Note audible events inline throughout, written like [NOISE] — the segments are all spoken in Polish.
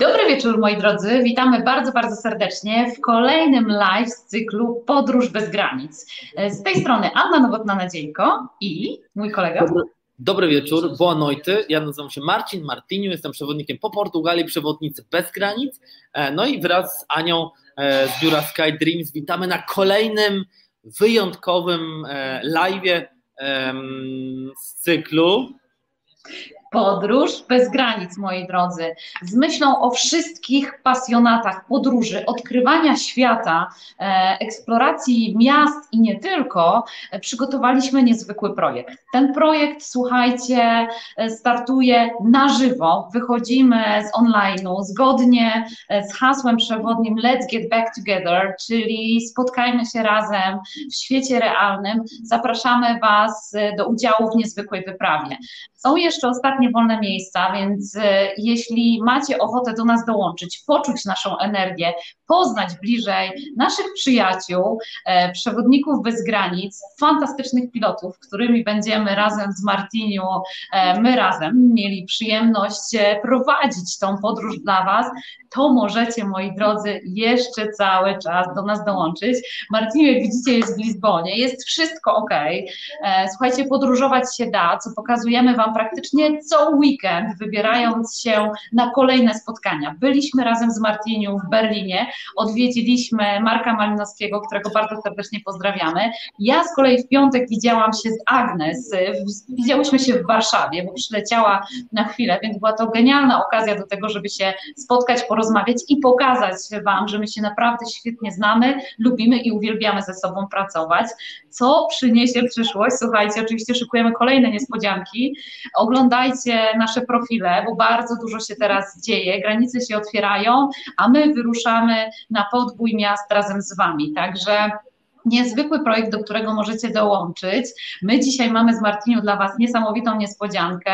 Dobry wieczór moi drodzy, witamy bardzo, bardzo serdecznie w kolejnym live z cyklu Podróż bez granic. Z tej strony Anna Nowotna-Nadziejko i mój kolega. Dobry, dobry wieczór, boa noite. Ja nazywam się Marcin Martiniu, jestem przewodnikiem po Portugalii, przewodnicy bez granic. E, no i wraz z Anią e, z biura Sky Dreams witamy na kolejnym wyjątkowym e, live z cyklu Podróż bez granic, moi drodzy. Z myślą o wszystkich pasjonatach podróży, odkrywania świata, e, eksploracji miast i nie tylko, e, przygotowaliśmy niezwykły projekt. Ten projekt, słuchajcie, e, startuje na żywo. Wychodzimy z online'u zgodnie z hasłem przewodnim Let's Get Back Together, czyli spotkajmy się razem w świecie realnym. Zapraszamy Was do udziału w niezwykłej wyprawie. Są jeszcze ostatnie wolne miejsca, więc e, jeśli macie ochotę do nas dołączyć, poczuć naszą energię, poznać bliżej naszych przyjaciół, e, przewodników bez granic, fantastycznych pilotów, którymi będziemy razem z Martiniu, e, my razem mieli przyjemność prowadzić tą podróż dla Was, to możecie, moi drodzy, jeszcze cały czas do nas dołączyć. Martiniu, jak widzicie, jest w Lizbonie, jest wszystko ok. Słuchajcie, podróżować się da, co pokazujemy Wam praktycznie co weekend, wybierając się na kolejne spotkania. Byliśmy razem z Martiniu w Berlinie, odwiedziliśmy Marka Malinowskiego, którego bardzo serdecznie pozdrawiamy. Ja z kolei w piątek widziałam się z Agnes, widziałyśmy się w Warszawie, bo przyleciała na chwilę, więc była to genialna okazja do tego, żeby się spotkać, porozmawiać i pokazać Wam, że my się naprawdę świetnie znamy, lubimy i uwielbiamy ze sobą pracować. Co przyniesie przyszłość? Słuchajcie, oczywiście szykujemy kolejne niespodzianki. Oglądajcie nasze profile, bo bardzo dużo się teraz dzieje, granice się otwierają, a my wyruszamy na podbój miast razem z Wami. Także niezwykły projekt, do którego możecie dołączyć. My dzisiaj mamy z Martiniu dla Was niesamowitą niespodziankę.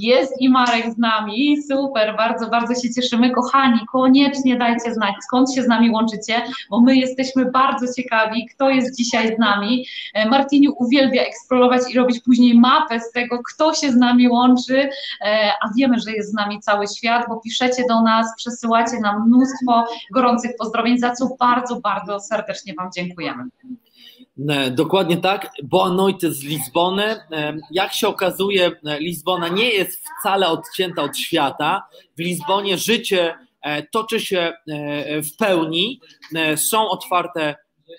Jest i Marek z nami, super, bardzo, bardzo się cieszymy. Kochani, koniecznie dajcie znać, skąd się z nami łączycie, bo my jesteśmy bardzo ciekawi, kto jest dzisiaj z nami. E, Martiniu uwielbia eksplorować i robić później mapę z tego, kto się z nami łączy, e, a wiemy, że jest z nami cały świat, bo piszecie do nas, przesyłacie nam mnóstwo gorących pozdrowień, za co bardzo, bardzo serdecznie Wam dziękujemy. E, dokładnie tak. Boa noite z Lizbony. E, jak się okazuje, e, Lizbona nie jest wcale odcięta od świata. W Lizbonie życie toczy się w pełni. Są otwarte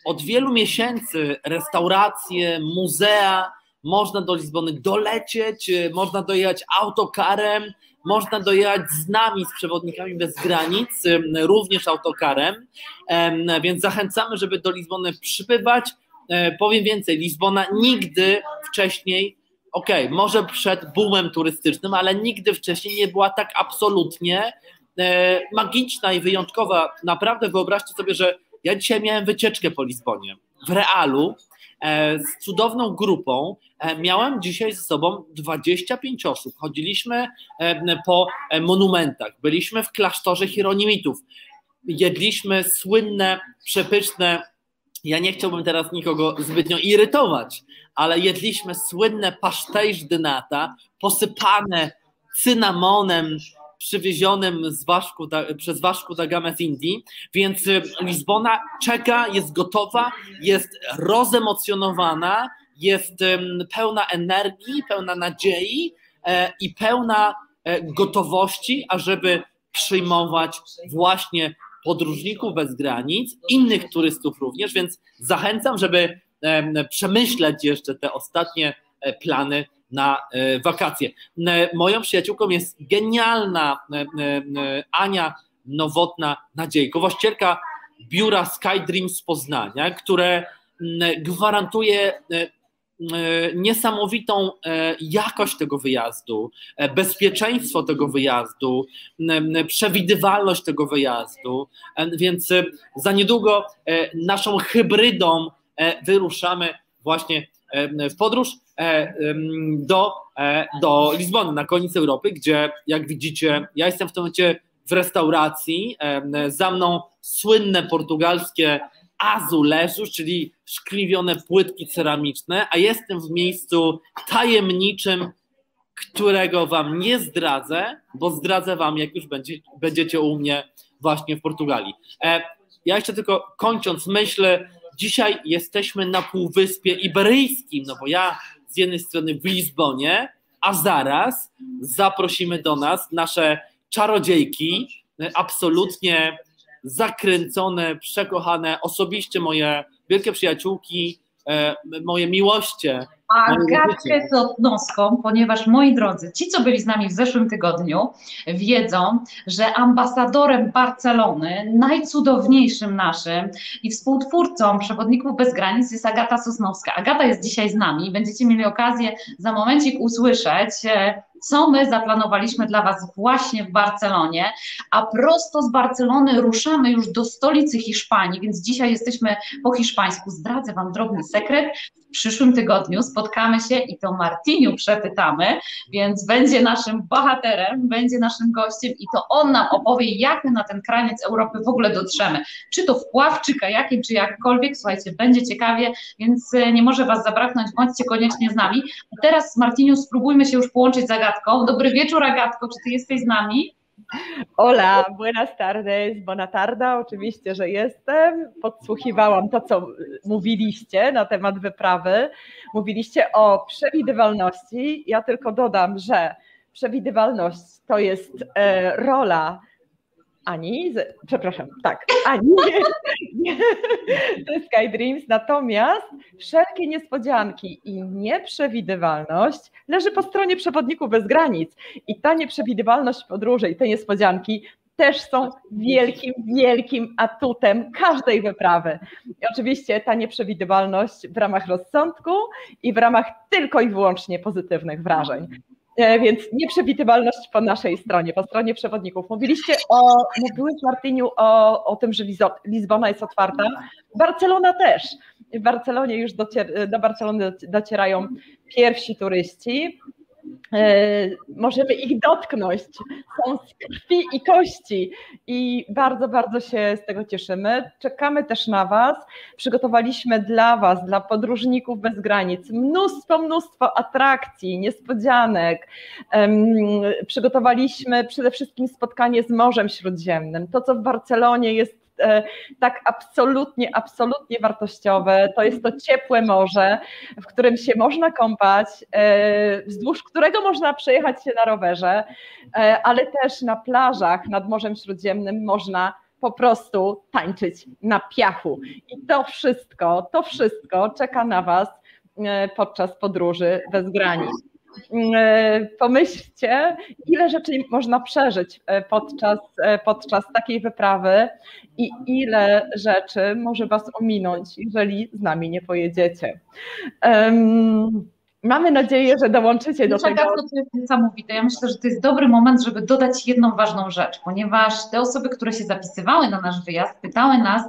od wielu miesięcy restauracje, muzea. Można do Lizbony dolecieć, można dojechać autokarem, można dojechać z nami, z przewodnikami bez granic, również autokarem. Więc zachęcamy, żeby do Lizbony przybywać E, powiem więcej, Lizbona nigdy wcześniej, okej, okay, może przed boomem turystycznym, ale nigdy wcześniej nie była tak absolutnie e, magiczna i wyjątkowa. Naprawdę wyobraźcie sobie, że ja dzisiaj miałem wycieczkę po Lizbonie w realu z cudowną grupą. Miałem dzisiaj ze sobą 25 osób. Chodziliśmy po monumentach, byliśmy w klasztorze Hieronimitów, jedliśmy słynne, przepyszne ja nie chciałbym teraz nikogo zbytnio irytować, ale jedliśmy słynne pasztejsz dynata posypane cynamonem przywiezionym z Waszku, przez Waszku da Gamę z Indii, więc y, Lizbona czeka, jest gotowa, jest rozemocjonowana, jest pełna energii, pełna nadziei e, i pełna e, gotowości, ażeby przyjmować właśnie podróżników bez granic, innych turystów również, więc zachęcam, żeby przemyśleć jeszcze te ostatnie e, plany na e, wakacje. Moją przyjaciółką jest genialna Ania Nowotna Nadziejko, właścicielka biura Sky Dreams z Poznania, które gwarantuje e, E, niesamowitą e, jakość tego wyjazdu, e, bezpieczeństwo tego wyjazdu, przewidywalność tego wyjazdu, więc za niedługo naszą hybrydą wyruszamy właśnie w podróż do, do Lizbony, na koniec Europy, gdzie jak widzicie, ja jestem w tym momencie w restauracji, za mną słynne portugalskie azulejus, czyli szkliwione płytki ceramiczne, a jestem w miejscu tajemniczym którego Wam nie zdradzę, bo zdradzę Wam, jak już będzie, będziecie u mnie właśnie w Portugalii. E, ja jeszcze tylko kończąc myślę, dzisiaj jesteśmy na Półwyspie Iberyjskim, no bo ja z jednej strony w Lizbonie, a zaraz zaprosimy do nas nasze czarodziejki, absolutnie zakręcone, przekochane, osobiście moje wielkie przyjaciółki, e, moje miłoście. Agatkę Sotnoską, ponieważ moi drodzy, ci co byli z nami w zeszłym tygodniu wiedzą, że ambasadorem Barcelony, najcudowniejszym naszym i współtwórcą Przewodników Bez Granic jest Agata Sosnowska. Agata jest dzisiaj z nami, będziecie mieli okazję za momencik usłyszeć e, co my zaplanowaliśmy dla Was właśnie w Barcelonie, a prosto z Barcelony ruszamy już do stolicy Hiszpanii, więc dzisiaj jesteśmy po hiszpańsku. Zdradzę Wam drobny sekret. W przyszłym tygodniu spotkamy się i to Martiniu przepytamy, więc będzie naszym bohaterem, będzie naszym gościem i to on nam opowie, jak my na ten kraniec Europy w ogóle dotrzemy. Czy to wpław, czy kajakiem, czy jakkolwiek, słuchajcie, będzie ciekawie, więc e, nie może Was zabraknąć, bądźcie koniecznie z nami. A teraz Martiniu spróbujmy się już połączyć z Agatką. Dobry wieczór Agatko, czy Ty jesteś z nami? Hola, buenas tardes, buena tarda, oczywiście, że jestem. Podsłuchiwałam to, co mówiliście na temat wyprawy. Mówiliście o przewidywalności. Ja tylko dodam, że przewidywalność to jest e, rola ani, przepraszam, tak, Ani, [LAUGHS] to Sky Dreams, natomiast wszelkie niespodzianki i nieprzewidywalność leży po stronie przewodników bez granic i ta nieprzewidywalność podróży i te niespodzianki też są wielkim, wielkim atutem każdej wyprawy. I oczywiście ta nieprzewidywalność w ramach rozsądku i w ramach tylko i wyłącznie pozytywnych wrażeń. E, więc nieprzewidywalność po naszej stronie, po stronie przewodników. Mówiliście o, mówiłeś Martyniu o, o tym, że Lizbona jest otwarta. Barcelona też. W Barcelonie już docier, do Barcelony docierają pierwsi turyści. E, możemy ich dotknąć. Są z krwi i kości i bardzo, bardzo się z tego cieszymy. Czekamy też na Was. Przygotowaliśmy dla Was, dla podróżników bez granic, mnóstwo, mnóstwo atrakcji, niespodzianek. Przygotowaliśmy przede wszystkim spotkanie z Morzem Śródziemnym. To, co w Barcelonie jest tak absolutnie, absolutnie wartościowe. To jest to ciepłe morze, w którym się można kąpać, e, wzdłuż którego można przejechać się na rowerze, e, ale też na plażach nad Morzem Śródziemnym można po prostu tańczyć na piachu. I to wszystko, to wszystko czeka na Was podczas podróży bez granic. E, pomyślcie, ile rzeczy można przeżyć e, podczas, e, podczas takiej wyprawy i ile rzeczy może Was ominąć, jeżeli z nami nie pojedziecie. Um, Mamy nadzieję, że dołączycie do tego. To jest niesamowite. Ja myślę, że to jest dobry moment, żeby dodać jedną ważną rzecz, ponieważ te osoby, które się zapisywały na nasz wyjazd, pytały nas,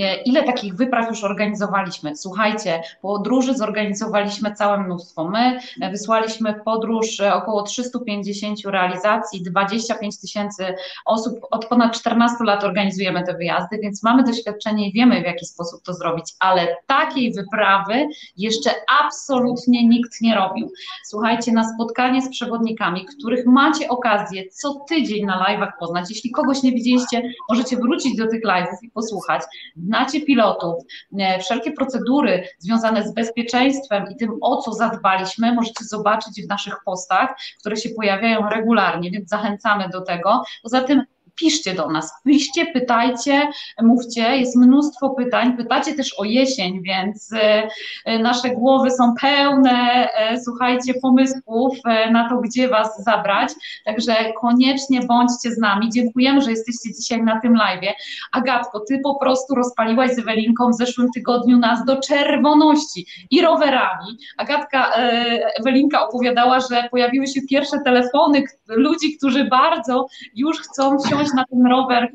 e, ile takich wypraw już organizowaliśmy. Słuchajcie, podróży zorganizowaliśmy całe mnóstwo. My e, wysłaliśmy w podróż e, około 350 realizacji, 25 tysięcy osób. Od ponad 14 lat organizujemy te wyjazdy, więc mamy doświadczenie i wiemy, w jaki sposób to zrobić, ale takiej wyprawy jeszcze absolutnie nikt nie robił. Słuchajcie, na spotkanie z przewodnikami, których macie okazję co tydzień na live'ach poznać. Jeśli kogoś nie widzieliście, możecie wrócić do tych live'ów i posłuchać. Znacie pilotów, e, wszelkie procedury związane z bezpieczeństwem i tym, o co zadbaliśmy, możecie zobaczyć w naszych postach, które się pojawiają regularnie, więc zachęcamy do tego. Poza tym piszcie do nas, piszcie, pytajcie, mówcie, jest mnóstwo pytań, pytacie też o jesień, więc e, nasze głowy są pełne, e, słuchajcie, pomysłów e, na to, gdzie Was zabrać, także koniecznie bądźcie z nami, dziękujemy, że jesteście dzisiaj na tym live. Agatko, Ty po prostu rozpaliłaś z Ewelinką w zeszłym tygodniu nas do czerwoności i rowerami. Agatka, Ewelinka opowiadała, że pojawiły się pierwsze telefony ludzi, którzy bardzo już chcą wsiąść na ten rower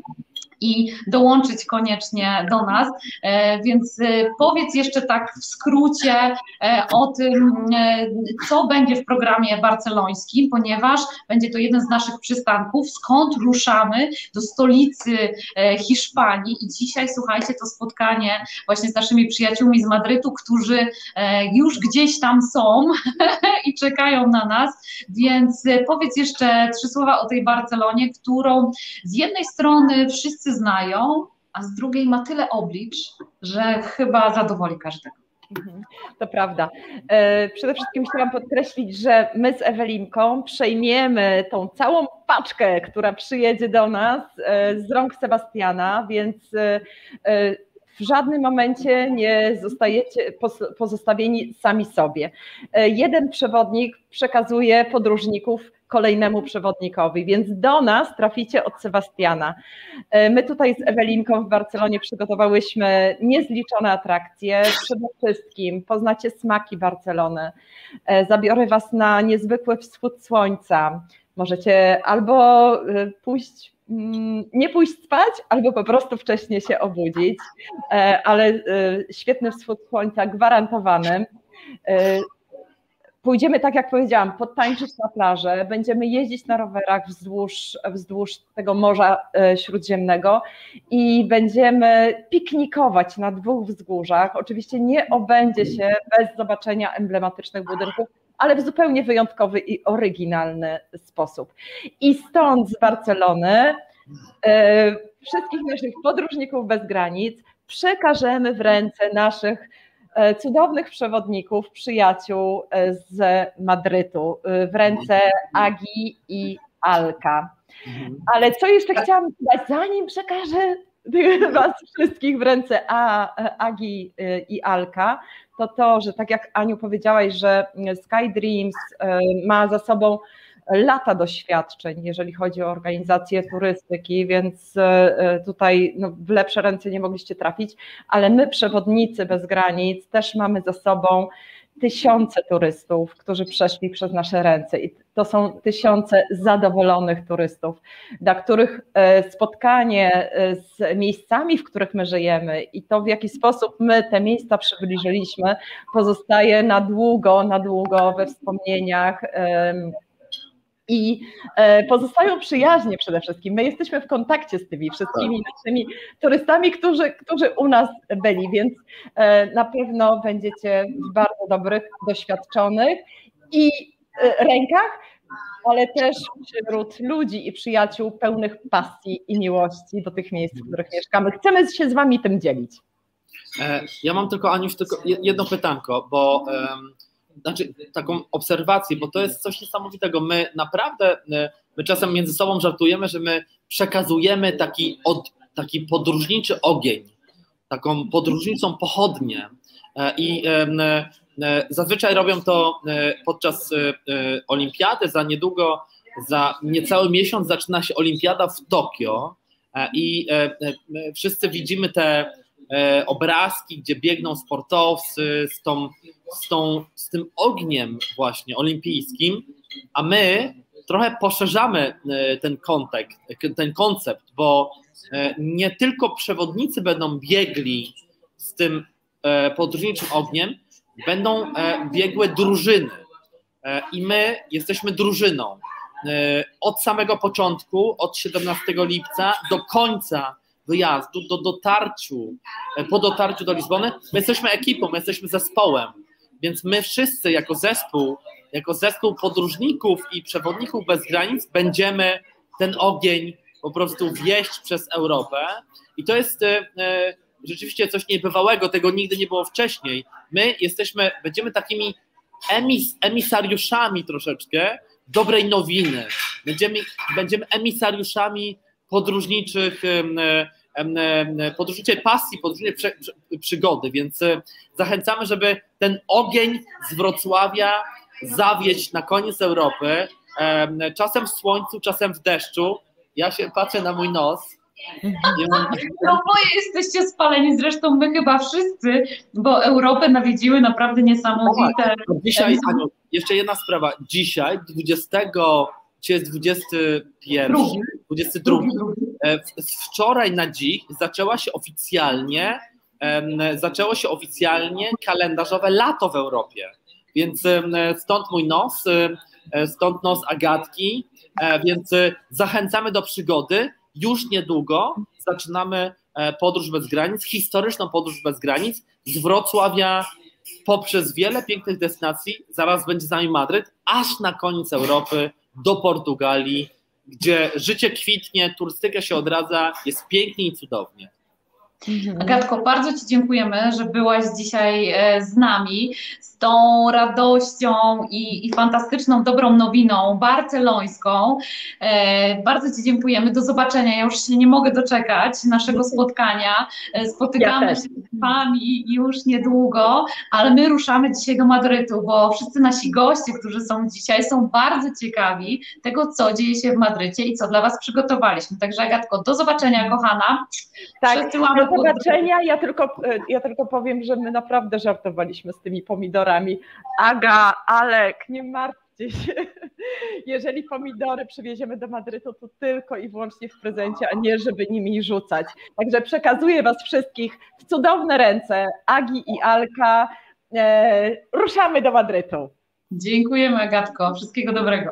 i dołączyć koniecznie do nas. E, więc e, powiedz jeszcze tak w skrócie e, o tym, co będzie w programie barcelońskim, ponieważ będzie to jeden z naszych przystanków, skąd ruszamy do stolicy Hiszpanii? I dzisiaj słuchajcie, to spotkanie właśnie z naszymi przyjaciółmi z Madrytu, którzy już gdzieś tam są [LAUGHS] i czekają na nas, więc powiedz jeszcze trzy słowa o tej Barcelonie, którą z jednej strony wszyscy wszyscy znają, a z drugiej ma tyle oblicz, że chyba zadowoli każdego. Mhm, to prawda. E, przede wszystkim chciałam podkreślić, że my z Ewelinką przejmiemy tą całą paczkę, która przyjedzie do nas e, z rąk Sebastiana, więc e, w żadnym momencie nie zostajecie pozostawieni sami sobie. Jeden przewodnik przekazuje podróżników kolejnemu przewodnikowi, więc do nas traficie od Sebastiana. E, my tutaj z Ewelinką w Barcelonie przygotowałyśmy niezliczone atrakcje. Przede wszystkim poznacie smaki Barcelony. E, zabiorę Was na niezwykły wschód słońca. Możecie albo e, pójść mm, nie pójść spać, albo po prostu wcześniej się obudzić, ale świetny wschód słońca gwarantowany. Pójdziemy, tak jak powiedziałam, podtańczyć na plażę, będziemy jeździć na rowerach wzdłuż, wzdłuż tego Morza e, Śródziemnego i będziemy piknikować na dwóch wzgórzach. Oczywiście nie obędzie się bez zobaczenia emblematycznych budynków, ale w zupełnie wyjątkowy i oryginalny sposób. I stąd z Barcelony e, wszystkich naszych podróżników bez granic przekażemy w ręce naszych cudownych przewodników, przyjaciół e, z Madrytu e, w ręce Agi i Alka. Mhm. Ale co jeszcze chciałam dodać, zanim przekażę [LAUGHS] Was wszystkich w ręce A, Agi i Alka, to to, że tak jak Aniu powiedziałaś, że Sky Dreams ma za sobą lata doświadczeń, jeżeli chodzi o organizację turystyki, więc e, tutaj no, w lepsze ręce nie mogliście trafić, ale my, przewodnicy bez granic, też mamy za sobą tysiące turystów, którzy przeszli przez nasze ręce i to są tysiące zadowolonych turystów, dla których e, spotkanie e, z miejscami, w których my żyjemy i to w jaki sposób my te miejsca przybliżyliśmy, pozostaje na długo, na długo we wspomnieniach i e, pozostają przyjaźnie przede wszystkim. My jesteśmy w kontakcie z tymi wszystkimi tak. naszymi turystami, którzy, którzy u nas byli, więc e, na pewno będziecie w bardzo dobrych, doświadczonych i e, rękach, ale też wśród ludzi i przyjaciół pełnych pasji i miłości do tych miejsc, w których mieszkamy. Chcemy się z Wami tym dzielić. Ja mam tylko, Aniusz, tylko jedno pytanko, bo um, znaczy taką obserwację, bo to jest coś niesamowitego. My naprawdę, e, my czasem między sobą żartujemy, że my przekazujemy taki, od, taki podróżniczy ogień, taką podróżniczą pochodnię. E, i e, zazwyczaj robią to podczas olimpiady, za niedługo, za niecały miesiąc zaczyna się olimpiada w Tokio. I wszyscy widzimy te obrazki, gdzie biegną sportowcy z, tą, z, tą, z tym ogniem właśnie olimpijskim, a my trochę poszerzamy e, ten kontekst, ten koncept, bo e, nie tylko przewodnicy będą biegli z tym podróżniczym ogniem, będą biegłe drużyny. I my jesteśmy drużyną. Od samego początku, od 17 lipca do końca wyjazdu, do dotarciu, e, po dotarciu do Lizbony, my jesteśmy ekipą, my jesteśmy zespołem, więc my wszyscy jako zespół, jako zespół podróżników i przewodników bez granic będziemy ten ogień po prostu wieść przez Europę i to jest e, e, rzeczywiście coś niebywałego, tego nigdy nie było wcześniej. My jesteśmy, będziemy takimi emis, emisariuszami troszeczkę dobrej nowiny. Będziemy, będziemy emisariuszami podróżniczych podróżniczej pasji, podróżniczej przygody, więc e, zachęcamy, żeby ten ogień z Wrocławia zawieść na koniec Europy, czasem w słońcu, czasem w deszczu. Ja się patrzę na mój nos. No boję, jesteście spaleni, zresztą my chyba wszyscy, bo Europę nawiedziły naprawdę niesamowite... No dzisiaj, Aniu, jeszcze jedna sprawa. Dzisiaj, 29 Dzisiaj jest 21, Drugi. 22. Drugi. E, z wczoraj na dziś zaczęła się oficjalnie, zaczęło się oficjalnie kalendarzowe lato w Europie. Więc stąd mój nos, e, stąd nos Agatki, e, więc zachęcamy do przygody. Już niedługo zaczynamy podróż bez granic, historyczną podróż bez granic z Wrocławia poprzez wiele pięknych destynacji. Zaraz będzie z nami Madryt, aż na koniec Europy do Portugalii, gdzie życie kwitnie, turystyka się odradza, jest pięknie i cudownie. Mhm. Agatko, bardzo Ci dziękujemy, że byłaś dzisiaj e, z nami z tą radością i, i fantastyczną, dobrą nowiną barcelońską. E, Bardzo Ci dziękujemy. Do zobaczenia. Ja już się nie mogę doczekać naszego [LAUGHS] spotkania. E, Spotykamy Ja się z Wami już niedługo, ale my ruszamy dzisiaj do Madrytu, bo wszyscy nasi goście, którzy są dzisiaj, są bardzo ciekawi tego, co dzieje się w Madrycie i co dla Was przygotowaliśmy. Także Agatko, do zobaczenia, kochana. Tak, Przesyłamy do zobaczenia. Ja tylko, e, ja tylko powiem, że my naprawdę żartowaliśmy z tymi pomidorami. Aga, Alek, nie martwcie się. Jeżeli pomidory przywieziemy do Madrytu, to tylko i wyłącznie w prezencie, a nie żeby nimi rzucać. Także przekazuję Was wszystkich w cudowne ręce Agi i Alka. E, ruszamy do Madrytu. Dziękujemy, Agatko. Wszystkiego dobrego.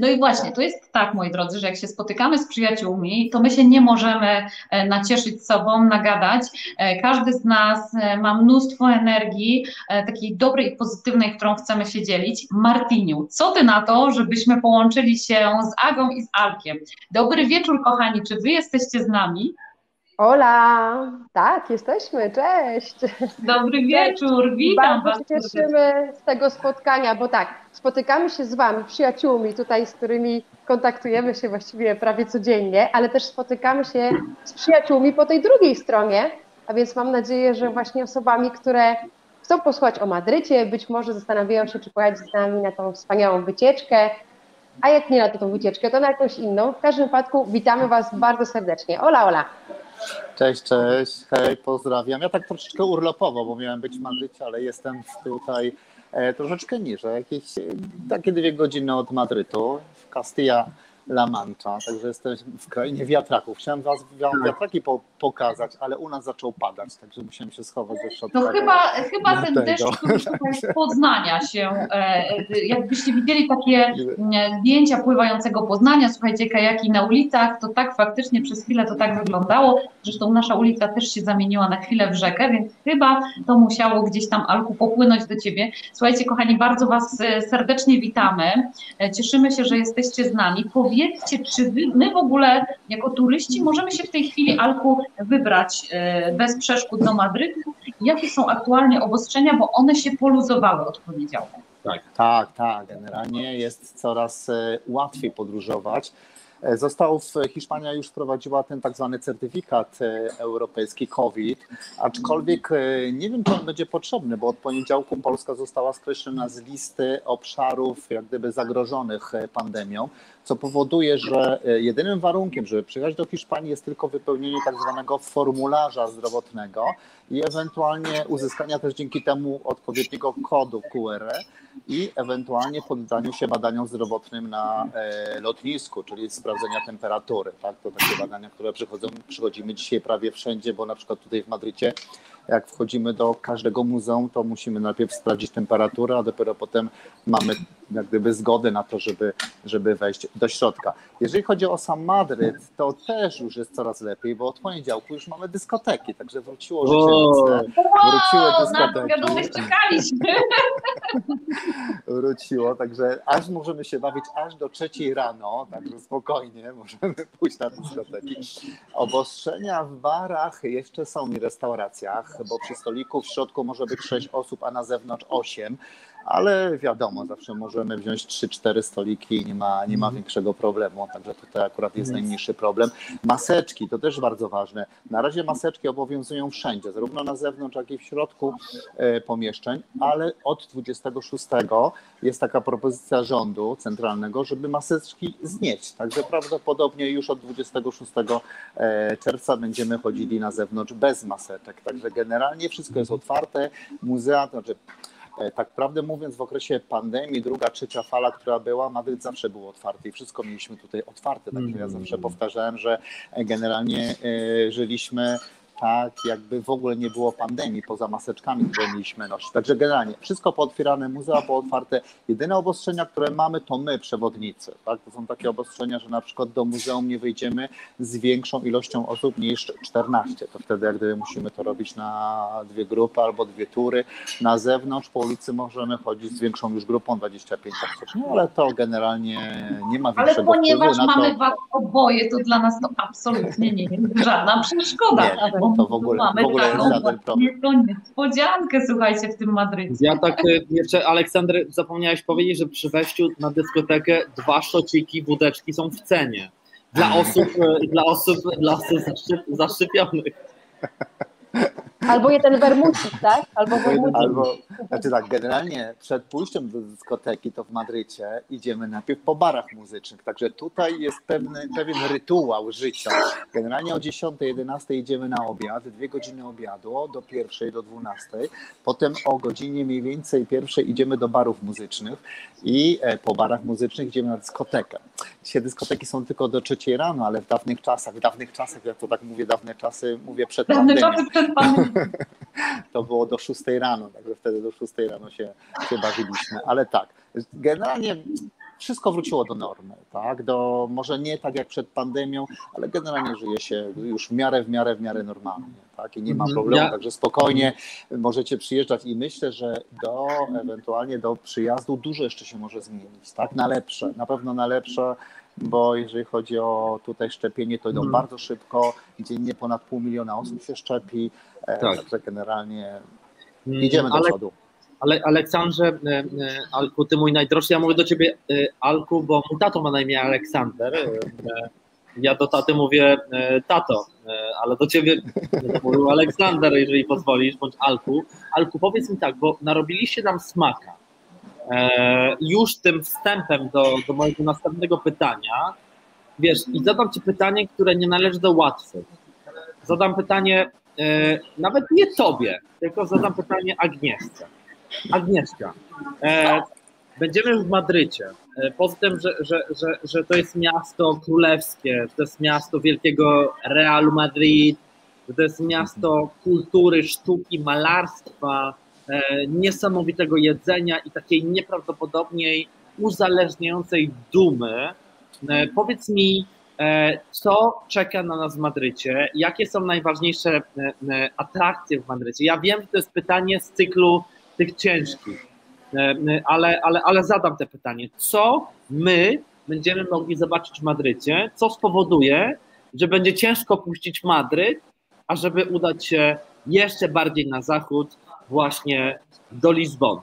No i właśnie, to jest tak, moi drodzy, że jak się spotykamy z przyjaciółmi, to my się nie możemy e, nacieszyć sobą, nagadać. E, Każdy z nas e, ma mnóstwo energii, takiej dobrej i pozytywnej, którą chcemy się dzielić. Martiniu, co ty na to, żebyśmy połączyli się z Agą i z Alkiem? Dobry wieczór, kochani. Czy wy jesteście z nami? Hola, tak, jesteśmy, cześć. Dobry wieczór, witam Bardzo was. się cieszymy z tego spotkania, bo tak, spotykamy się z Wami, przyjaciółmi tutaj, z którymi kontaktujemy się właściwie prawie codziennie, ale też spotykamy się z przyjaciółmi po tej drugiej stronie, a więc mam nadzieję, że właśnie osobami, które chcą posłuchać o Madrycie, być może zastanawiają się, czy pojechać z nami na tą wspaniałą wycieczkę, a jak nie na tą wycieczkę, to na jakąś inną. W każdym wypadku witamy Was bardzo serdecznie. Ola, ola. Cześć, cześć, hej, pozdrawiam. Ja tak troszeczkę urlopowo, bo miałem być w Madrycie, ale jestem tutaj e, troszeczkę niżej, jakieś e, takie dwie godziny od Madrytu, w Castilla La Mancha, także jestem w krainie wiatraków. Chciałem was wam wiatraki po, pokazać, ale u nas zaczął padać, także musiałem się schować do środka. To chyba, chyba ten Dlatego. deszcz, który tutaj z Poznania się, e, jakbyście widzieli takie zdjęcia pływającego Poznania, słuchajcie, kajaki na ulicach, to tak faktycznie przez chwilę to tak wyglądało. Zresztą nasza ulica też się zamieniła na chwilę w rzekę, więc chyba to musiało gdzieś tam, Alku, popłynąć do Ciebie. Słuchajcie, kochani, bardzo Was e, serdecznie witamy. E, Cieszymy się, że jesteście z nami. Powiedzcie, czy wy, my w ogóle jako turyści możemy się w tej chwili, Alku, wybrać e, bez przeszkód do Madrytu? Jakie są aktualnie obostrzenia, bo one się poluzowały od poniedziałku? Tak, tak. Generalnie jest coraz e, łatwiej podróżować. E, Został w Hiszpania już wprowadziła ten tak zwany certyfikat e, europejski COVID, aczkolwiek e, nie wiem, czy on będzie potrzebny, bo od poniedziałku Polska została skreślona z listy obszarów jak gdyby zagrożonych e, pandemią, co powoduje, że e, jedynym warunkiem, żeby przyjechać do Hiszpanii jest tylko wypełnienie tak zwanego formularza zdrowotnego i ewentualnie uzyskania też dzięki temu odpowiedniego kodu QR i ewentualnie poddaniu się badaniom zdrowotnym na e, lotnisku, czyli sprawdzenia temperatury. Tak? To takie badania, które przychodzą, przychodzimy dzisiaj prawie wszędzie, bo na przykład tutaj w Madrycie, jak wchodzimy do każdego muzeum, to musimy najpierw sprawdzić temperaturę, a dopiero potem mamy jak gdyby zgodę na to, żeby, żeby wejść do środka. Jeżeli chodzi o sam Madryt, to też już jest coraz lepiej, bo od poniedziałku już mamy dyskoteki, także wróciło życie nocne. Wróciły na dyskoteki. wiadomość czekaliśmy. [LAUGHS] wróciło, także aż możemy się bawić aż do trzeciej rano, także spokojnie możemy [LAUGHS] pójść na dyskoteki. Obostrzenia w barach jeszcze są i restauracjach, bo przy stoliku w środku może być 6 osób, a na zewnątrz 8, ale wiadomo, zawsze możemy wziąć 3-4 stoliki i nie ma, nie ma większego problemu, także tutaj akurat jest najmniejszy problem. Maseczki, to też bardzo ważne. Na razie maseczki obowiązują wszędzie, zarówno na zewnątrz, jak i w środku e, pomieszczeń, ale od 26 jest taka propozycja rządu centralnego, żeby maseczki znieść. Także prawdopodobnie już od 26 e, czerwca będziemy chodzili na zewnątrz bez maseczek. Także generalnie wszystko jest otwarte. Muzea, to znaczy tak prawdę mówiąc, w okresie pandemii, druga, trzecia fala, która była, Madryt zawsze był otwarty i wszystko mieliśmy tutaj otwarte. Także ja Mm. zawsze powtarzałem, że generalnie e, żyliśmy tak, jakby w ogóle nie było pandemii, poza maseczkami, które mieliśmy nosić. Także generalnie wszystko pootwierane, muzea pootwarte. Jedyne obostrzenia, które mamy, to my, przewodnicy. Tak? To są takie obostrzenia, że na przykład do muzeum nie wyjdziemy z większą ilością osób niż 14. To wtedy jak gdyby musimy to robić na dwie grupy albo dwie tury. Na zewnątrz po ulicy możemy chodzić z większą już grupą 25 osób. No ale to generalnie nie ma Ale większego ponieważ na to. mamy was oboje, to dla nas to absolutnie nie jest żadna przeszkoda. Nie, bo to w ogóle- mamy w ogóle jest taką żaden problem. niespodziankę, słuchajcie, w tym Madrycie. Ja tak y, jeszcze, Aleksander, zapomniałeś powiedzieć, że przy wejściu na dyskotekę dwa szociki, wódeczki są w cenie. Dla osób, y, dla osób, dla osób zaszczep, zaszczepionych. Albo jeden wermucik, tak? Albo wermucik. Albo, znaczy tak, generalnie przed pójściem do dyskoteki, to w Madrycie idziemy najpierw po barach muzycznych, także tutaj jest pewny, pewien rytuał życia. Generalnie o 10, 11 idziemy na obiad, dwie godziny obiadu, do pierwszej, do 12. Potem o godzinie mniej więcej pierwszej idziemy do barów muzycznych i e, po barach muzycznych idziemy na dyskotekę. Dzisiaj dyskoteki są tylko do trzeciej rano, ale w dawnych czasach, w dawnych czasach, jak to tak mówię, dawne czasy, mówię przed Dawne pandemią czasy przed pandemią. [LAUGHS] to było do 6 rano, także wtedy do 6 rano się, się bawiliśmy. Ale tak, generalnie wszystko wróciło do normy, tak? Do, może nie tak jak przed pandemią, ale generalnie żyje się już w miarę, w miarę, w miarę normalnie, tak? I nie ma Mhm. problemu, Ja- także spokojnie możecie przyjeżdżać i myślę, że do ewentualnie do przyjazdu dużo jeszcze się może zmienić, tak? Na lepsze, na pewno na lepsze, bo jeżeli chodzi o tutaj szczepienie, to idą Mhm. bardzo szybko, dziennie ponad pół miliona osób się szczepi, e, Tak. także generalnie Mm, idziemy do Ale, przodu. Ale Aleksandrze, e, e, Alku, ty mój najdroższy, ja mówię do ciebie e, Alku, bo mój tato ma na imię Aleksander. Ja do taty mówię tato, ale do ciebie mówił Aleksander, jeżeli pozwolisz, bądź Alku. Alku, powiedz mi tak, bo narobiliście nam smaka. Już tym wstępem do, do mojego następnego pytania, wiesz, i zadam ci pytanie, które nie należy do łatwych. Zadam pytanie nawet nie tobie, tylko zadam pytanie Agnieszce. Agnieszka, e, będziemy w Madrycie. E, poza tym, że, że, że, że to jest miasto królewskie, że to jest miasto wielkiego Realu Madrid, że to jest miasto kultury, sztuki, malarstwa, e, niesamowitego jedzenia i takiej nieprawdopodobniej uzależniającej dumy. E, powiedz mi, e, co czeka na nas w Madrycie? Jakie są najważniejsze e, e, atrakcje w Madrycie? Ja wiem, że to jest pytanie z cyklu tych ciężkich, e, e, ale, ale, ale zadam te pytanie. Co my będziemy mogli zobaczyć w Madrycie? Co spowoduje, że będzie ciężko puścić Madryt, a żeby udać się jeszcze bardziej na zachód, właśnie do Lizbony?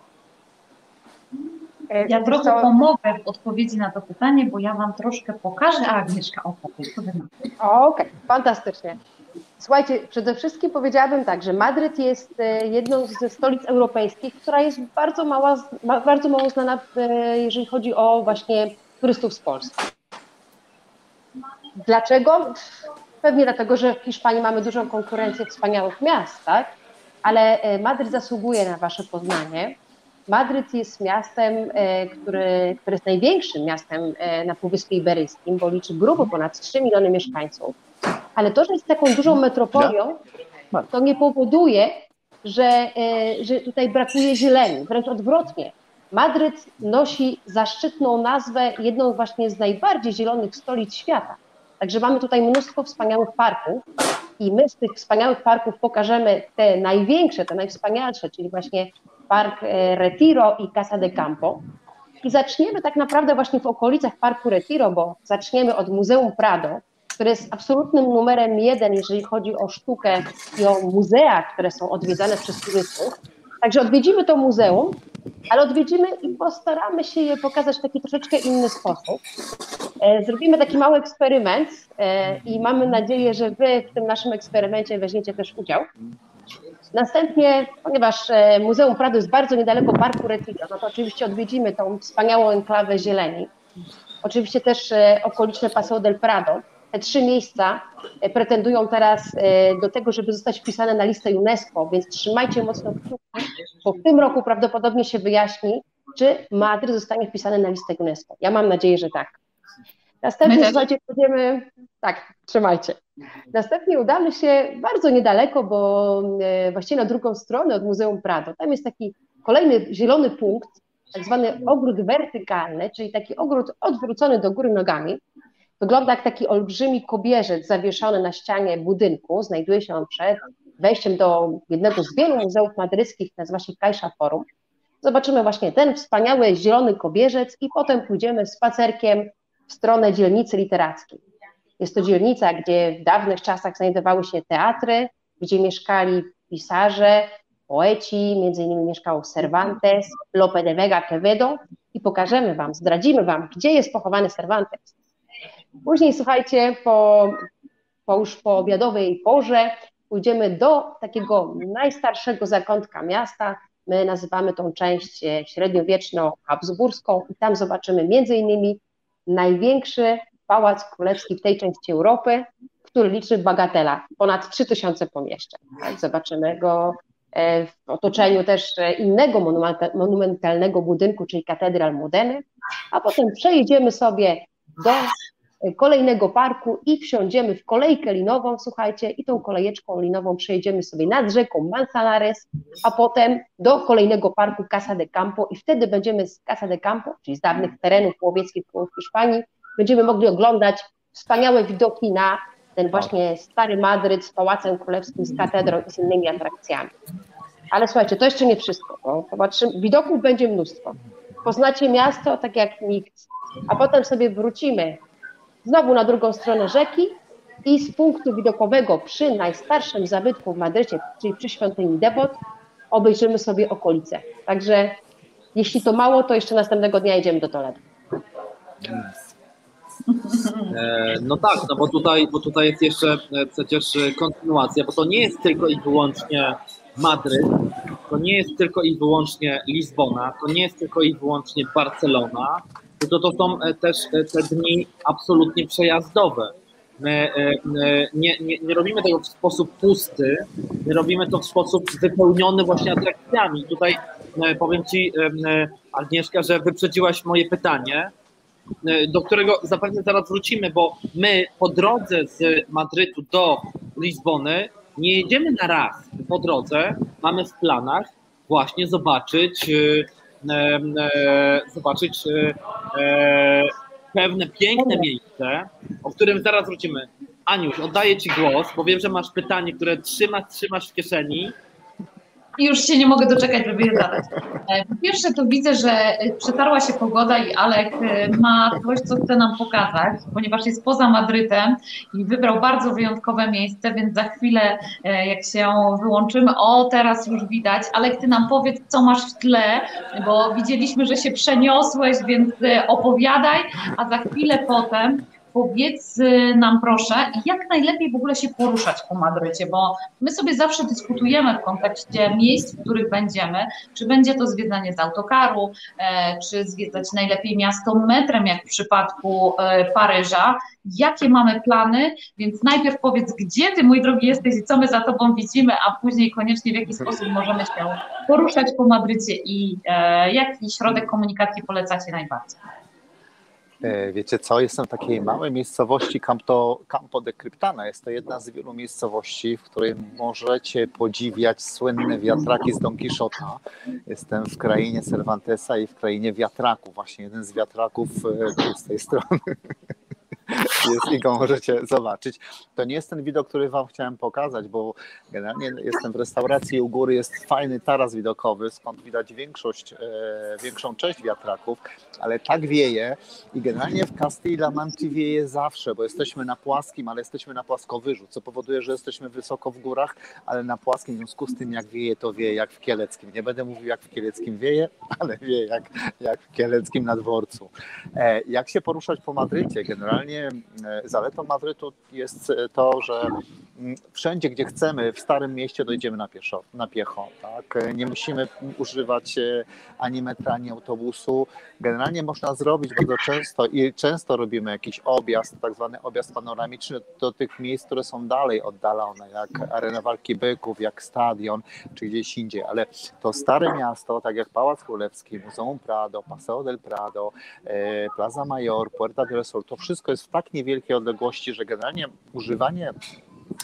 E, Ja trochę co, pomogę w odpowiedzi na to pytanie, bo ja Wam troszkę pokażę, a Agnieszka opowie. Okej, fantastycznie. Słuchajcie, przede wszystkim powiedziałabym tak, że Madryt jest e, jedną ze stolic europejskich, która jest bardzo, mała, ma- bardzo mało znana, e, jeżeli chodzi o właśnie turystów z Polski. Dlaczego? Pewnie dlatego, że w Hiszpanii mamy dużą konkurencję wspaniałych miast, tak? Ale e, Madryt zasługuje na Wasze poznanie. Madryt jest miastem, e, który, który jest największym miastem na Półwyspie Iberyjskim, bo liczy grubo ponad 3 miliony mieszkańców. Ale to, że jest taką dużą metropolią, to nie powoduje, że, e, że tutaj brakuje zieleni. Wręcz odwrotnie. Madryt nosi zaszczytną nazwę, jedną właśnie z najbardziej zielonych stolic świata. Także mamy tutaj mnóstwo wspaniałych parków i my z tych wspaniałych parków pokażemy te największe, te najwspanialsze, czyli właśnie park e, Retiro i Casa de Campo. I zaczniemy tak naprawdę właśnie w okolicach parku Retiro, bo zaczniemy od Muzeum Prado, które jest absolutnym numerem jeden, jeżeli chodzi o sztukę i o muzea, które są odwiedzane przez turystów. Także odwiedzimy to muzeum, ale odwiedzimy i postaramy się je pokazać w taki troszeczkę inny sposób. E, Zrobimy taki mały eksperyment e, i mamy nadzieję, że Wy w tym naszym eksperymencie weźmiecie też udział. Następnie, ponieważ e, Muzeum Prado jest bardzo niedaleko Parku Retiro, no to oczywiście odwiedzimy tą wspaniałą enklawę zieleni. Oczywiście też okoliczne Paseo del Prado. Te trzy miejsca e, pretendują teraz e, do tego, żeby zostać wpisane na listę UNESCO, więc trzymajcie mocno kciuki, bo w tym roku prawdopodobnie się wyjaśni, czy Madryt zostanie wpisany na listę UNESCO. Ja mam nadzieję, że tak. Następnie, słuchajcie, pójdziemy, tak, trzymajcie. Następnie udamy się bardzo niedaleko, bo e, właściwie na drugą stronę od Muzeum Prado. Tam jest taki kolejny zielony punkt, tak zwany ogród wertykalny, czyli taki ogród odwrócony do góry nogami. Wygląda jak taki olbrzymi kobierzec zawieszony na ścianie budynku. Znajduje się on przed wejściem do jednego z wielu muzeów madryckich, nazywa się Caixa Forum. Zobaczymy właśnie ten wspaniały zielony kobierzec i potem pójdziemy spacerkiem w stronę dzielnicy literackiej. Jest to dzielnica, gdzie w dawnych czasach znajdowały się teatry, gdzie mieszkali pisarze, poeci, między innymi mieszkał Cervantes, Lope de Vega Quevedo i pokażemy Wam, zdradzimy Wam, gdzie jest pochowany Cervantes. Później, słuchajcie, po, po już po obiadowej porze pójdziemy do takiego najstarszego zakątka miasta. My nazywamy tą część średniowieczno-habsburską i tam zobaczymy między innymi największy pałac królewski w tej części Europy, który liczy bagatela, ponad 3000 pomieszczeń. Tak? Zobaczymy go e, w otoczeniu też innego monumentalnego budynku, czyli katedral Modeny, a potem przejedziemy sobie do kolejnego parku i wsiądziemy w kolejkę linową, słuchajcie, i tą kolejeczką linową przejedziemy sobie nad rzeką Manzanares, a potem do kolejnego parku Casa de Campo i wtedy będziemy z Casa de Campo, czyli z dawnych terenów łowieckich w Hiszpanii, będziemy mogli oglądać wspaniałe widoki na ten właśnie stary Madryt z Pałacem Królewskim, z katedrą i z innymi atrakcjami. Ale słuchajcie, to jeszcze nie wszystko. Bo popatrzymy, widoków będzie mnóstwo. Poznacie miasto tak jak nikt, a potem sobie wrócimy znowu na drugą stronę rzeki i z punktu widokowego przy najstarszym zabytku w Madrycie, czyli przy świątyni Debot, obejrzymy sobie okolice. Także jeśli to mało, to jeszcze następnego dnia jedziemy do Toledo. E, no tak, no bo tutaj, bo tutaj jest jeszcze e, przecież kontynuacja, bo to nie jest tylko i wyłącznie Madryt, to nie jest tylko i wyłącznie Lizbona, to nie jest tylko i wyłącznie Barcelona, to to są e, też te dni absolutnie przejazdowe. My nie, nie, nie robimy tego w sposób pusty, my robimy to w sposób wypełniony właśnie atrakcjami. Tutaj powiem Ci, Agnieszka, że wyprzedziłaś moje pytanie, E, do którego zapewne zaraz wrócimy, bo my po drodze z Madrytu do Lizbony nie jedziemy na raz po drodze, mamy w planach właśnie zobaczyć, e, e, zobaczyć pewne piękne miejsce, o którym zaraz wrócimy. Aniuś, oddaję Ci głos, bo wiem, że masz pytanie, które trzymasz, trzymasz w kieszeni już się nie mogę doczekać, żeby je zadać. E, po pierwsze to widzę, że przetarła się pogoda i Alek e, ma coś, co chce nam pokazać, ponieważ jest poza Madrytem i wybrał bardzo wyjątkowe miejsce, więc za chwilę e, jak się wyłączymy, o teraz już widać. Alek, ty nam powiedz, co masz w tle, bo widzieliśmy, że się przeniosłeś, więc opowiadaj, a za chwilę potem powiedz y, nam proszę, jak najlepiej w ogóle się poruszać po Madrycie, bo my sobie zawsze dyskutujemy w kontekście miejsc, w których będziemy, czy będzie to zwiedzanie z autokaru, e, czy zwiedzać najlepiej miasto metrem, jak w przypadku e, Paryża. Jakie mamy plany? Więc najpierw powiedz, gdzie ty, mój drogi, jesteś i co my za tobą widzimy, a później koniecznie w jaki sposób możemy się poruszać po Madrycie i e, jaki środek komunikacji polecacie najbardziej. E, wiecie co, jestem w takiej małej miejscowości Campo, Campo de Cryptana. Jest to jedna z wielu miejscowości, w której możecie podziwiać słynne wiatraki z Don Quixota. Jestem w krainie Cervantesa i w krainie wiatraków. Właśnie jeden z wiatraków e, z tej strony [LAUGHS] [LAUGHS] jest i go możecie zobaczyć. To nie jest ten widok, który Wam chciałem pokazać, bo generalnie jestem w restauracji u góry, jest fajny taras widokowy, skąd widać większość, e, większą część wiatraków, ale tak wieje i generalnie w Castilla Manchi wieje zawsze, bo jesteśmy na płaskim, ale jesteśmy na płaskowyżu, co powoduje, że jesteśmy wysoko w górach, ale na płaskim, w związku z tym jak wieje, to wieje jak w Kieleckim. Nie będę mówił jak w Kieleckim wieje, [LAUGHS] ale wieje jak, jak w Kieleckim na dworcu. E, jak się poruszać po Madrycie? Generalnie zaletą Madrytu jest to, że mm, wszędzie, gdzie chcemy, w starym mieście dojdziemy na pieszo, na piecho. Tak? Nie musimy używać ani metra, ani autobusu. Generalnie można zrobić bardzo często i często robimy jakiś objazd, tak zwany objazd panoramiczny do tych miejsc, które są dalej oddalone, jak Arena Walki Byków, jak stadion, czy gdzieś indziej, ale to stare miasto, tak jak Pałac Królewski, Muzeum Prado, Paseo del Prado, e, Plaza Mayor, Puerta del Sol, to wszystko jest w tak niewielkiej odległości, że generalnie używanie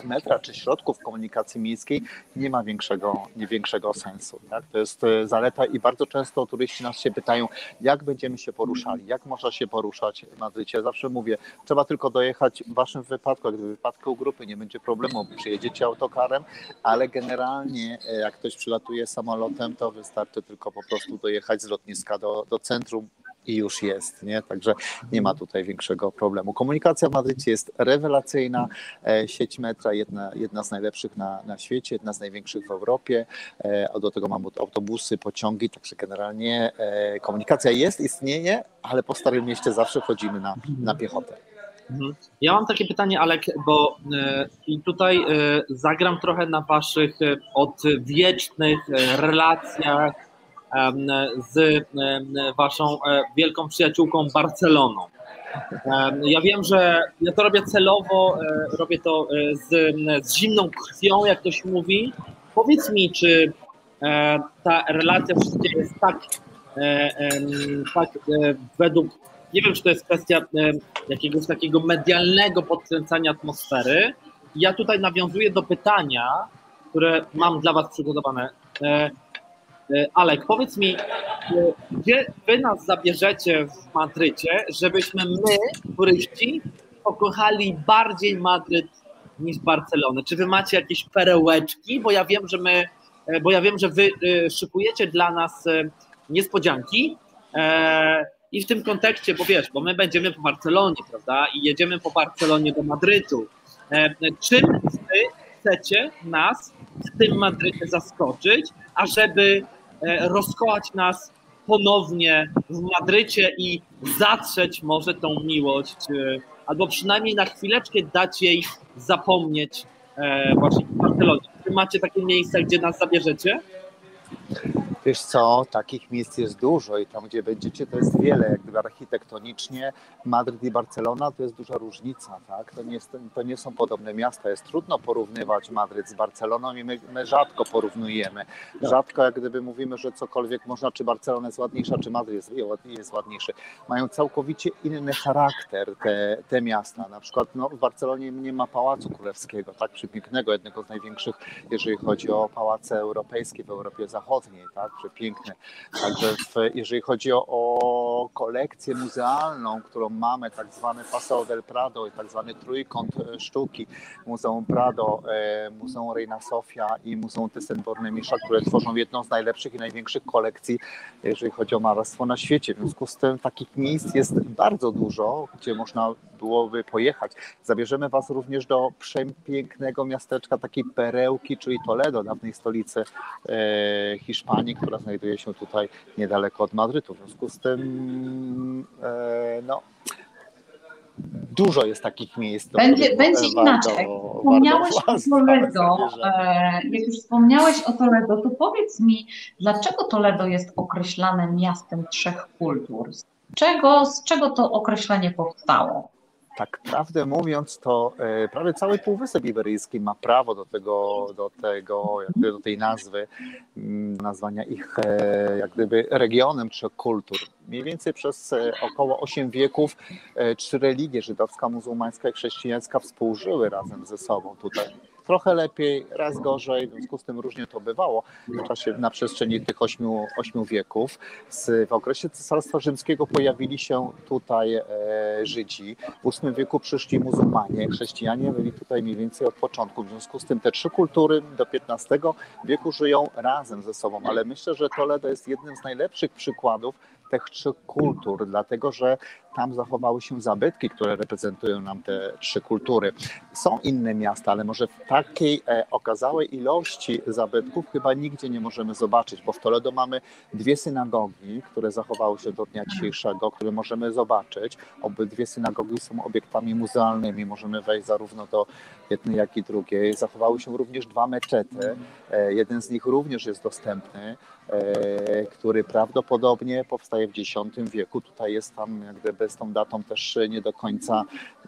metra czy środków komunikacji miejskiej nie ma większego, nie większego sensu. Tak? To jest e, zaleta i bardzo często turyści nas się pytają, jak będziemy się poruszali, jak można się poruszać w Madrycie. Zawsze mówię, trzeba tylko dojechać w waszym wypadku, jak w wypadku grupy nie będzie problemu, przyjedziecie autokarem, ale generalnie e, jak ktoś przylatuje samolotem, to wystarczy tylko po prostu dojechać z lotniska do, do centrum i już jest, nie? Także nie ma tutaj większego problemu. Komunikacja w Madrycie jest rewelacyjna. E, sieć metra, jedna, jedna z najlepszych na, na świecie, jedna z największych w Europie. E, do tego mamy autobusy, pociągi, także generalnie e, komunikacja jest, istnieje, ale po Starym Mieście zawsze chodzimy na, na piechotę. Mhm. Ja mam takie pytanie, Alek, bo i tutaj zagram trochę na waszych odwiecznych relacjach z waszą e, wielką przyjaciółką Barceloną. Ja wiem, że ja to robię celowo, e, robię to e, z, z zimną krwią, jak to się mówi. Powiedz mi, czy ta relacja wszystkie jest tak, tak według, nie wiem, czy to jest kwestia jakiegoś takiego medialnego podkręcania atmosfery. Ja tutaj nawiązuję do pytania, które mam dla Was przygotowane. E, Alek, powiedz mi, e, gdzie wy nas zabierzecie w Madrycie, żebyśmy my, turyści, pokochali bardziej Madryt niż Barcelonę? Czy wy macie jakieś perełeczki? Bo ja wiem, że my, e, bo ja wiem, że wy szykujecie dla nas niespodzianki. I w tym kontekście, bo wiesz, bo my będziemy po Barcelonie, prawda? I jedziemy po Barcelonie do Madrytu. Czym wy chcecie nas w tym Madrycie zaskoczyć, ażeby rozkołać nas ponownie w Madrycie i zatrzeć może tą miłość, albo przynajmniej na chwileczkę dać jej zapomnieć e, właśnie w Barcelonie. Czy macie takie miejsca, gdzie nas zabierzecie? Wiesz co, takich miejsc jest dużo i tam, gdzie będziecie, to jest wiele. Jak gdyby architektonicznie Madryt i Barcelona to jest duża różnica. Tak? To, nie jest, to nie są podobne miasta. Jest trudno porównywać Madryt z Barceloną i my, my rzadko porównujemy. Tak. Rzadko jak gdyby mówimy, że cokolwiek można, czy Barcelona jest ładniejsza, czy Madryt jest, jest ładniejszy. Mają całkowicie inny charakter te, te miasta. Na przykład no, w Barcelonie nie ma Pałacu Królewskiego, tak przepięknego, jednego z największych, jeżeli chodzi o pałace europejskie w Europie Zachodniej. Tak? Przepiękne. Także w, jeżeli chodzi o, o, kolekcję muzealną, którą mamy, tak zwany Paseo del Prado i tak zwany trójkąt e, sztuki, Muzeum Prado, e, Muzeum Reina Sofia i Muzeum Thyssen-Bornemisza, które tworzą jedną z najlepszych i największych kolekcji, jeżeli chodzi o malarstwo na świecie. W związku z tym takich miejsc jest bardzo dużo, gdzie można byłoby pojechać. Zabierzemy Was również do przepięknego miasteczka, takiej perełki, czyli Toledo, dawnej stolicy e, Hiszpanii, która znajduje się tutaj niedaleko od Madrytu. W związku z tym, e, no, dużo jest takich miejsc. Będzie, będzie inaczej. Jak wspomniałeś o Toledo, e, jak już wspomniałeś o Toledo, to powiedz mi, dlaczego Toledo jest określane miastem trzech kultur? Z czego, z czego to określenie powstało? Tak prawdę mówiąc, to e, prawie cały Półwysep Iberyjski ma prawo do tego, do tego, do tej nazwy, mm, nazwania ich e, jak gdyby regionem trzech kultur. Mniej więcej przez e, około 8 wieków trzy religie, żydowska, muzułmańska i chrześcijańska, współżyły razem ze sobą tutaj trochę lepiej, raz gorzej, w związku z tym różnie to bywało w czasie, na przestrzeni tych ośmiu, ośmiu wieków. Z, w okresie Cesarstwa Rzymskiego pojawili się tutaj e, Żydzi, w VIII wieku przyszli muzułmanie, chrześcijanie byli tutaj mniej więcej od początku, w związku z tym te trzy kultury do XV wieku żyją razem ze sobą, ale myślę, że Toledo jest jednym z najlepszych przykładów tych trzech kultur, dlatego że tam zachowały się zabytki, które reprezentują nam te trzy kultury. Są inne miasta, ale może w takiej e, okazałej ilości zabytków chyba nigdzie nie możemy zobaczyć, bo w Toledo mamy dwie synagogi, które zachowały się do dnia dzisiejszego, które możemy zobaczyć. Obydwie synagogi są obiektami muzealnymi, możemy wejść zarówno do jednej, jak i drugiej. Zachowały się również dwa meczety, e, jeden z nich również jest dostępny. E, który prawdopodobnie powstaje w X wieku. Tutaj jest tam jak gdyby z tą datą też nie do końca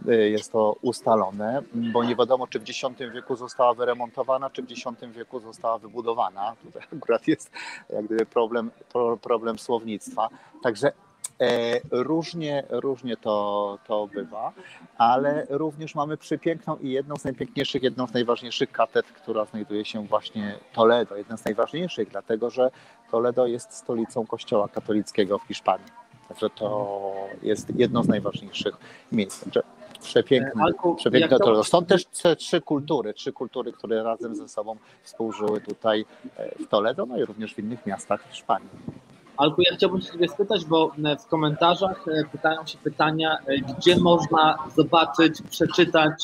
e, jest to ustalone, bo nie wiadomo, czy w X wieku została wyremontowana, czy w X wieku została wybudowana. Tutaj [LAUGHS] akurat jest jak gdyby problem, problem słownictwa. Także E, różnie, różnie to, to bywa, ale również mamy przepiękną i jedną z najpiękniejszych, jedną z najważniejszych katedr, która znajduje się właśnie Toledo. Jedna z najważniejszych, dlatego że Toledo jest stolicą Kościoła katolickiego w Hiszpanii. Także to jest jedno z najważniejszych miejsc. Także przepiękne, Alku, przepiękne Toledo. Są też trzy kultury, trzy kultury, które razem ze sobą współżyły tutaj e, w Toledo, no i również w innych miastach w Hiszpanii. Alku, ja chciałbym się Ciebie spytać, bo e, w komentarzach e, pytają się pytania, gdzie można zobaczyć, przeczytać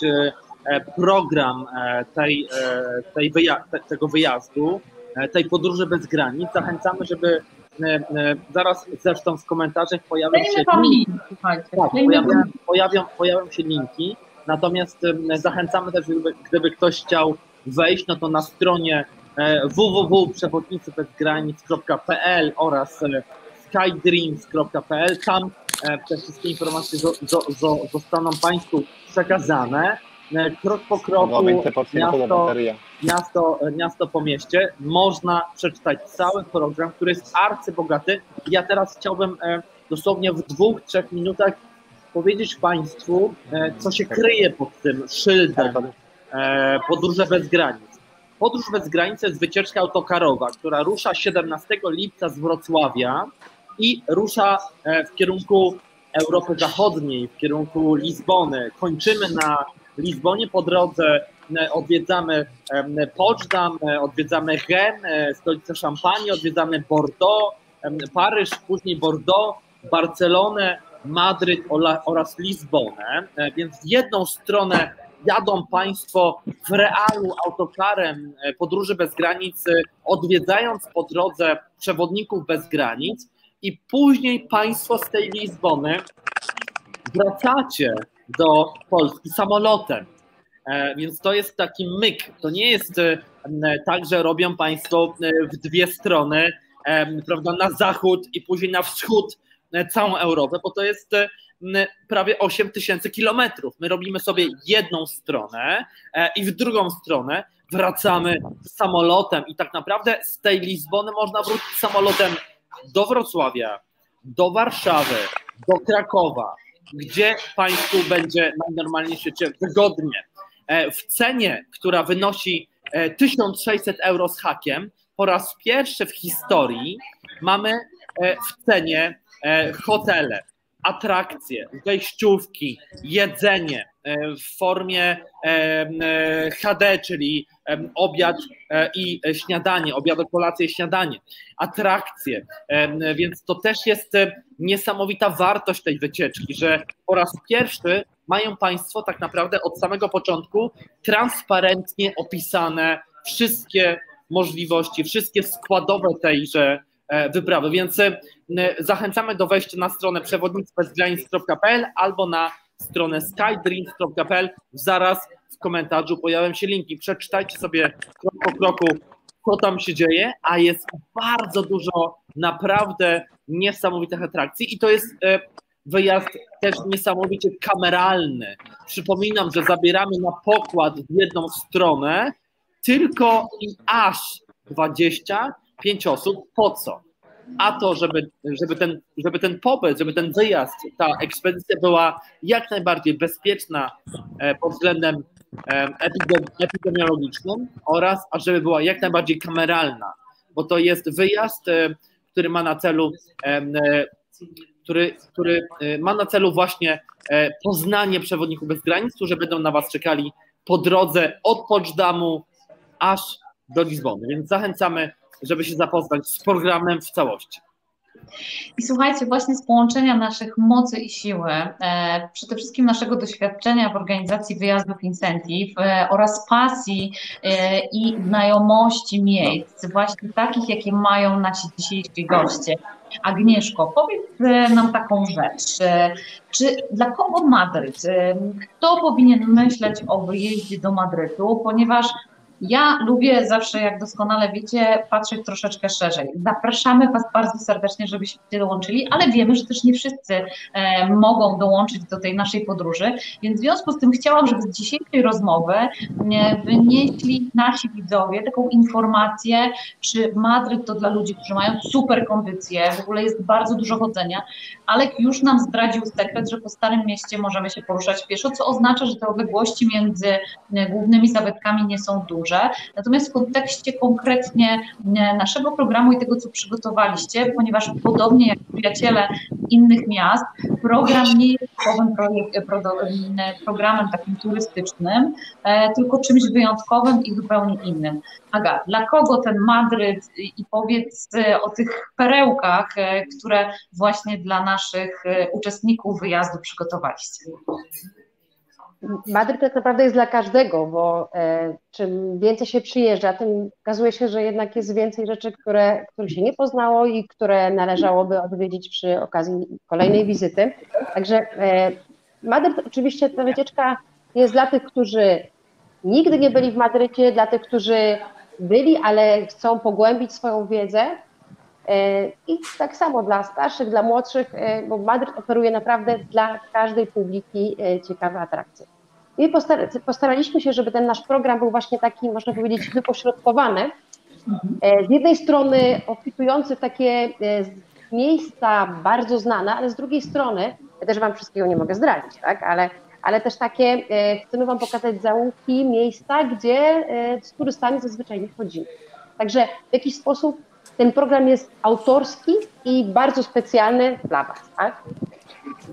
program tej, tej wyja tego wyjazdu, tej podróży bez granic. Zachęcamy, żeby zaraz zresztą w komentarzach pojawią się linki. Tak, pojawią, pojawią, pojawią się linki. Natomiast zachęcamy też, gdyby, gdyby ktoś chciał wejść, no to na stronie E, www.przewodnicybezgranic.pl oraz e, skydreams.pl. Tam e, te wszystkie informacje zostaną Państwu przekazane. Krok po kroku, miasto, miasto, miasto po mieście, można przeczytać cały program, który jest arcybogaty. Ja teraz chciałbym dosłownie w dwóch, trzech minutach powiedzieć Państwu, co się kryje pod tym szyldem Podróże bez granic. Podróż bez granicy jest wycieczka autokarowa, która rusza 17 lipca z Wrocławia i rusza e, w kierunku Europy Zachodniej, w kierunku Lizbony. Kończymy na Lizbonie po drodze e, odwiedzamy Poczdam, e, odwiedzamy Rennes, stolicę Szampanii, odwiedzamy Bordeaux, Paryż, później Bordeaux, Barcelonę, Madryt oraz Lizbonę. Więc w jedną stronę jadą Państwo w realu autokarem e, podróży bez granic, e, odwiedzając po drodze przewodników bez granic i później Państwo z tej Lizbony wracacie do Polski samolotem. E, więc to jest taki myk. To nie jest tak, że robią Państwo w dwie strony, prawda, na zachód i później na wschód całą Europę, bo to jest prawie 8 tysięcy kilometrów. My robimy sobie jedną stronę e, i w drugą stronę wracamy samolotem i tak naprawdę z tej Lizbony można wrócić samolotem do Wrocławia, do Warszawy, do Krakowa, gdzie Państwu będzie najnormalniej się wygodnie. E, w cenie, która wynosi 1600 e, euro z hakiem, po raz pierwszy w historii mamy w cenie hotele, atrakcje, wejściówki, jedzenie e, w formie e, HD, czyli obiad e, i śniadanie, obiad, kolację i śniadanie, atrakcje, więc to też jest niesamowita wartość tej wycieczki, że po raz pierwszy mają Państwo tak naprawdę od samego początku transparentnie opisane wszystkie możliwości, wszystkie składowe tejże E, wyprawy. Więc e, zachęcamy do wejścia na stronę przewodnictwobezgranic.pl albo na stronę skydreams.pl. Zaraz w komentarzu pojawią się linki. Przeczytajcie sobie krok po kroku, co tam się dzieje, a jest bardzo dużo naprawdę niesamowitych atrakcji i to jest e, wyjazd też niesamowicie kameralny. Przypominam, że zabieramy na pokład w jedną stronę tylko i aż 20 pięć osób. Po co? A to, żeby, żeby, ten, żeby ten pobyt, żeby ten wyjazd, ta ekspedycja była jak najbardziej bezpieczna e, pod względem e, epidemiologicznym oraz, a żeby była jak najbardziej kameralna, bo to jest wyjazd, e, który ma na celu który, który ma na celu właśnie poznanie przewodników bez granic, którzy będą na Was czekali po drodze od Poczdamu aż do Lizbony. Więc zachęcamy żeby się zapoznać z programem w całości. I słuchajcie, właśnie z połączenia naszych mocy i siły, e, przede wszystkim naszego doświadczenia w organizacji wyjazdów Incentive e, oraz pasji e, i znajomości miejsc, właśnie takich, jakie mają nasi dzisiejsi goście. Agnieszko, powiedz e, nam taką rzecz. E, czy dla kogo Madryt? E, kto powinien myśleć o wyjeździe do Madrytu? Ponieważ ja lubię zawsze, jak doskonale wiecie, patrzeć troszeczkę szerzej. Zapraszamy Was bardzo serdecznie, żebyście dołączyli, ale wiemy, że też nie wszyscy e, mogą dołączyć do tej naszej podróży, więc w związku z tym chciałam, żeby z dzisiejszej rozmowy e, wynieśli nasi widzowie taką informację, czy Madryt to dla ludzi, którzy mają super kondycję, w ogóle jest bardzo dużo chodzenia. Alek już nam zdradził sekret, że po Starym Mieście możemy się poruszać pieszo, co oznacza, że te odległości między e, głównymi zabytkami nie są duże duże. Natomiast w kontekście konkretnie e, naszego programu i tego, co przygotowaliście, ponieważ podobnie jak przyjaciele innych miast, program nie jest typowym e, programem takim turystycznym, e, tylko czymś wyjątkowym i zupełnie innym. Aga, dla kogo ten Madryt i powiedz o tych perełkach, które właśnie dla naszych uczestników wyjazdu przygotowaliście? Madryt tak naprawdę jest dla każdego, bo e, czym więcej się przyjeżdża, tym okazuje się, że jednak jest więcej rzeczy, które, których się nie poznało i które należałoby odwiedzić przy okazji kolejnej wizyty. Także e, Madryt oczywiście ta wycieczka jest dla tych, którzy nigdy nie byli w Madrycie, dla tych, którzy byli, ale chcą pogłębić swoją wiedzę, I tak samo dla starszych, dla młodszych, e, bo Madryt oferuje naprawdę dla każdej publiki e, ciekawe atrakcje. I postaraliśmy się, żeby ten nasz program był właśnie taki, można powiedzieć, wypośrodkowany. Z jednej strony opisujący takie miejsca bardzo znane, ale z drugiej strony, ja też Wam wszystkiego nie mogę zdradzić, tak? ale, ale też takie, chcemy Wam pokazać zaułki, miejsca, gdzie z turystami zazwyczaj nie wchodzimy. Także w jakiś sposób ten program jest autorski i bardzo specjalny dla Was. Tak?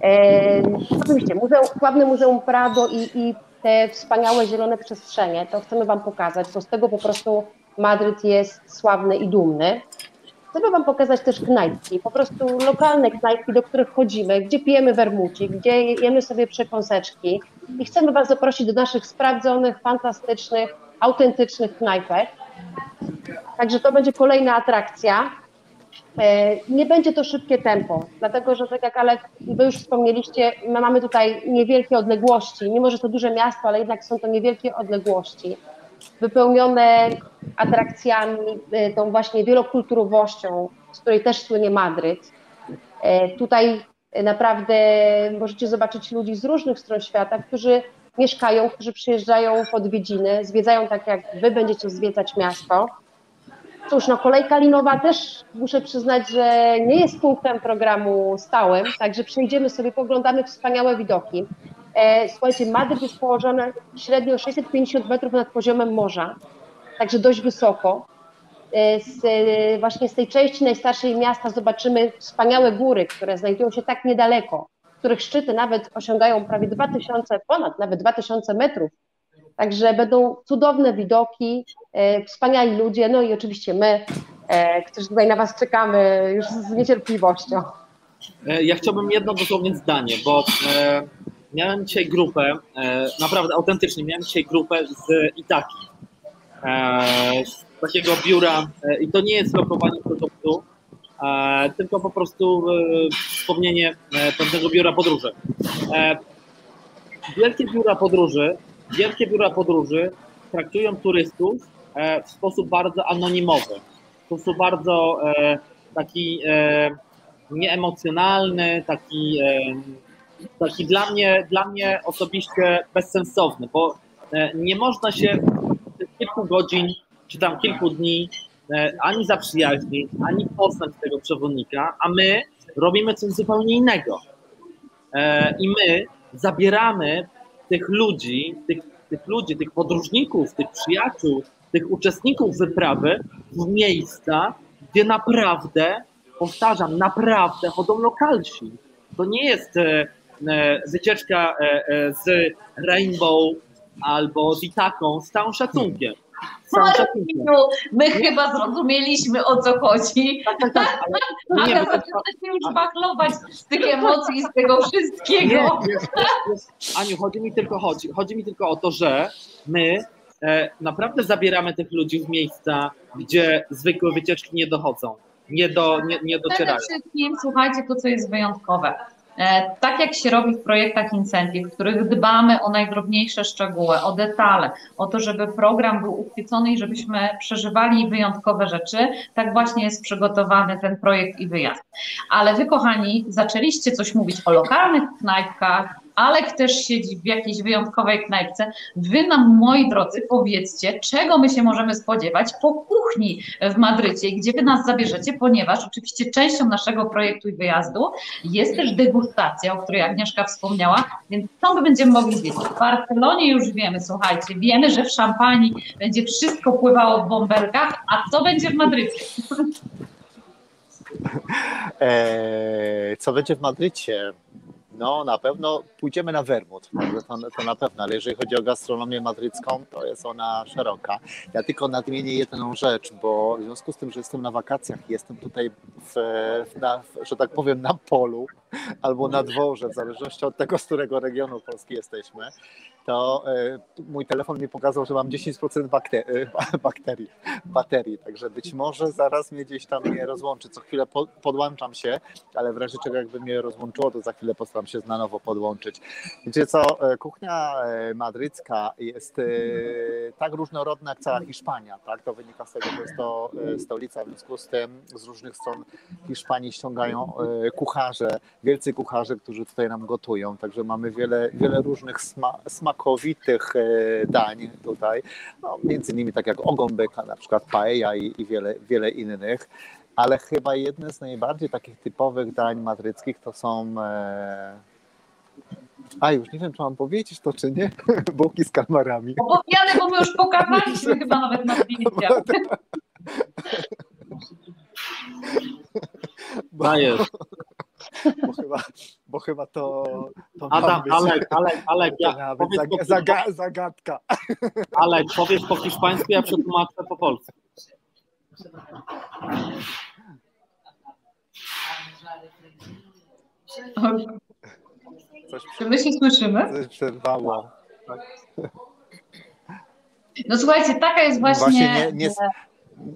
E, oczywiście, muzeum, sławne Muzeum Prado i, i te wspaniałe zielone przestrzenie, to chcemy Wam pokazać, bo z tego po prostu Madryt jest sławny i dumny. Chcemy Wam pokazać też knajpki, po prostu lokalne knajpki, do których chodzimy, gdzie pijemy wermuci, gdzie jemy sobie przekąseczki i chcemy Was zaprosić do naszych sprawdzonych, fantastycznych, autentycznych knajpek, Także to będzie kolejna atrakcja. E, nie będzie to szybkie tempo, dlatego że tak jak ale Wy już wspomnieliście, my mamy tutaj niewielkie odległości, mimo że to duże miasto, ale jednak są to niewielkie odległości, wypełnione atrakcjami, e, tą właśnie wielokulturowością, z której też słynie Madryt. E, tutaj naprawdę możecie zobaczyć ludzi z różnych stron świata, którzy mieszkają, którzy przyjeżdżają w odwiedziny, zwiedzają tak jak Wy będziecie zwiedzać miasto. Cóż, no kolejka linowa też muszę przyznać, że nie jest punktem programu stałym, także przejdziemy sobie, poglądamy wspaniałe widoki. E, słuchajcie, Madryt jest położony średnio 650 metrów nad poziomem morza, także dość wysoko. E, z, e, właśnie z tej części najstarszej miasta zobaczymy wspaniałe góry, które znajdują się tak niedaleko, których szczyty nawet osiągają prawie 2000, ponad nawet 2000 metrów. Także będą cudowne widoki, e, wspaniali ludzie, no i oczywiście my, e, którzy tutaj na Was czekamy już z niecierpliwością. E, ja chciałbym jedno dosłownie zdanie, bo miałem dzisiaj grupę, naprawdę autentycznie, miałem dzisiaj grupę z Itaki, z takiego biura, i to nie jest lokowanie produktu, tylko po prostu wspomnienie pewnego biura podróży. Wielkie biura podróży wielkie biura podróży traktują turystów e, w sposób bardzo anonimowy, w sposób bardzo e, taki e, nieemocjonalny, taki, taki dla, mnie, dla mnie osobiście bezsensowny, bo nie można się kilku godzin czy tam kilku dni ani zaprzyjaźnić, ani poznać tego przewodnika, a my robimy coś zupełnie innego. I my zabieramy tych ludzi, tych, tych ludzi, tych podróżników, tych przyjaciół, tych uczestników wyprawy w miejsca, gdzie naprawdę, powtarzam, naprawdę chodzą lokalsi. To nie jest e, e, wycieczka e, z Rainbow albo z Itaką, z całym szacunkiem. Szacunkiem. My chyba zrozumieliśmy o co chodzi. Tak, tak, tak, [LAUGHS] ale, nie, to- już wachlować z tych emocji, z tego wszystkiego. Nie, Aniu, chodzi mi tylko chodzi, chodzi mi tylko o to, że my e, naprawdę zabieramy tych ludzi w miejsca, gdzie zwykłe wycieczki nie dochodzą, nie, do, nie, nie Przede docierają. wszystkim, słuchajcie, to co jest wyjątkowe. E, Tak jak się robi w projektach Incentive, w których dbamy o najdrobniejsze szczegóły, o detale, o to, żeby program był uchwycony i żebyśmy przeżywali wyjątkowe rzeczy, tak właśnie jest przygotowany ten projekt i wyjazd. Ale wy, kochani, zaczęliście coś mówić o lokalnych knajpkach, Alek też siedzi w jakiejś wyjątkowej knajpce. Wy nam, moi drodzy, powiedzcie, czego my się możemy spodziewać po kuchni w Madrycie, gdzie wy nas zabierzecie, ponieważ oczywiście częścią naszego projektu i wyjazdu jest też degustacja, o której Agnieszka wspomniała, więc co my będziemy mogli zjeść? W Barcelonie już wiemy, słuchajcie, wiemy, że w szampanii będzie wszystko pływało w bąbelkach, a co będzie w Madrycie? Eee, [LAUGHS] co będzie w Madrycie? No, na pewno pójdziemy na wermut, to, to na pewno, ale jeżeli chodzi o gastronomię madrycką, to jest ona szeroka. Ja tylko nadmienię jedną rzecz, bo w związku z tym, że jestem na wakacjach, jestem tutaj, w, na, że tak powiem, na polu albo na dworze, w zależności od tego, z którego regionu Polski jesteśmy, to e, mój telefon mi pokazał, że mam 10% bakterii, bakterii, baterii, także być może zaraz mnie gdzieś tam nie rozłączy. Co chwilę po, podłączam się, ale w razie czego jakby mnie rozłączyło, to za chwilę postaram się na nowo podłączyć. Wiecie co, e, kuchnia e, madrycka jest e, tak różnorodna jak cała Hiszpania, tak? To wynika z tego, że jest to e, stolica, w związku z tym z różnych stron Hiszpanii ściągają e, kucharze, wielcy kucharze, którzy tutaj nam gotują, także mamy wiele, wiele różnych sma, smakowitych e, dań tutaj, no, między innymi tak jak ogon byka, na przykład paella i, i wiele, wiele innych, ale chyba jedne z najbardziej takich typowych dań madryckich to są e... a już nie wiem, czy mam powiedzieć to, czy nie, [LAUGHS] bułki z kalmarami. Opowiadaj, bo my już pokazaliśmy [LAUGHS] chyba nawet na zdjęciach. Bo, bo, chyba, bo chyba to, to Adam, ma być, Alek, Alek, Alek, ja, powiedz po, zaga, zaga, zagadka. Alek, powiedz po hiszpańsku, ja przetłumaczę po polsku. Coś, Czy my się słyszymy? coś przerwało. No słuchajcie, taka jest właśnie, Właśnie nie- nie- e,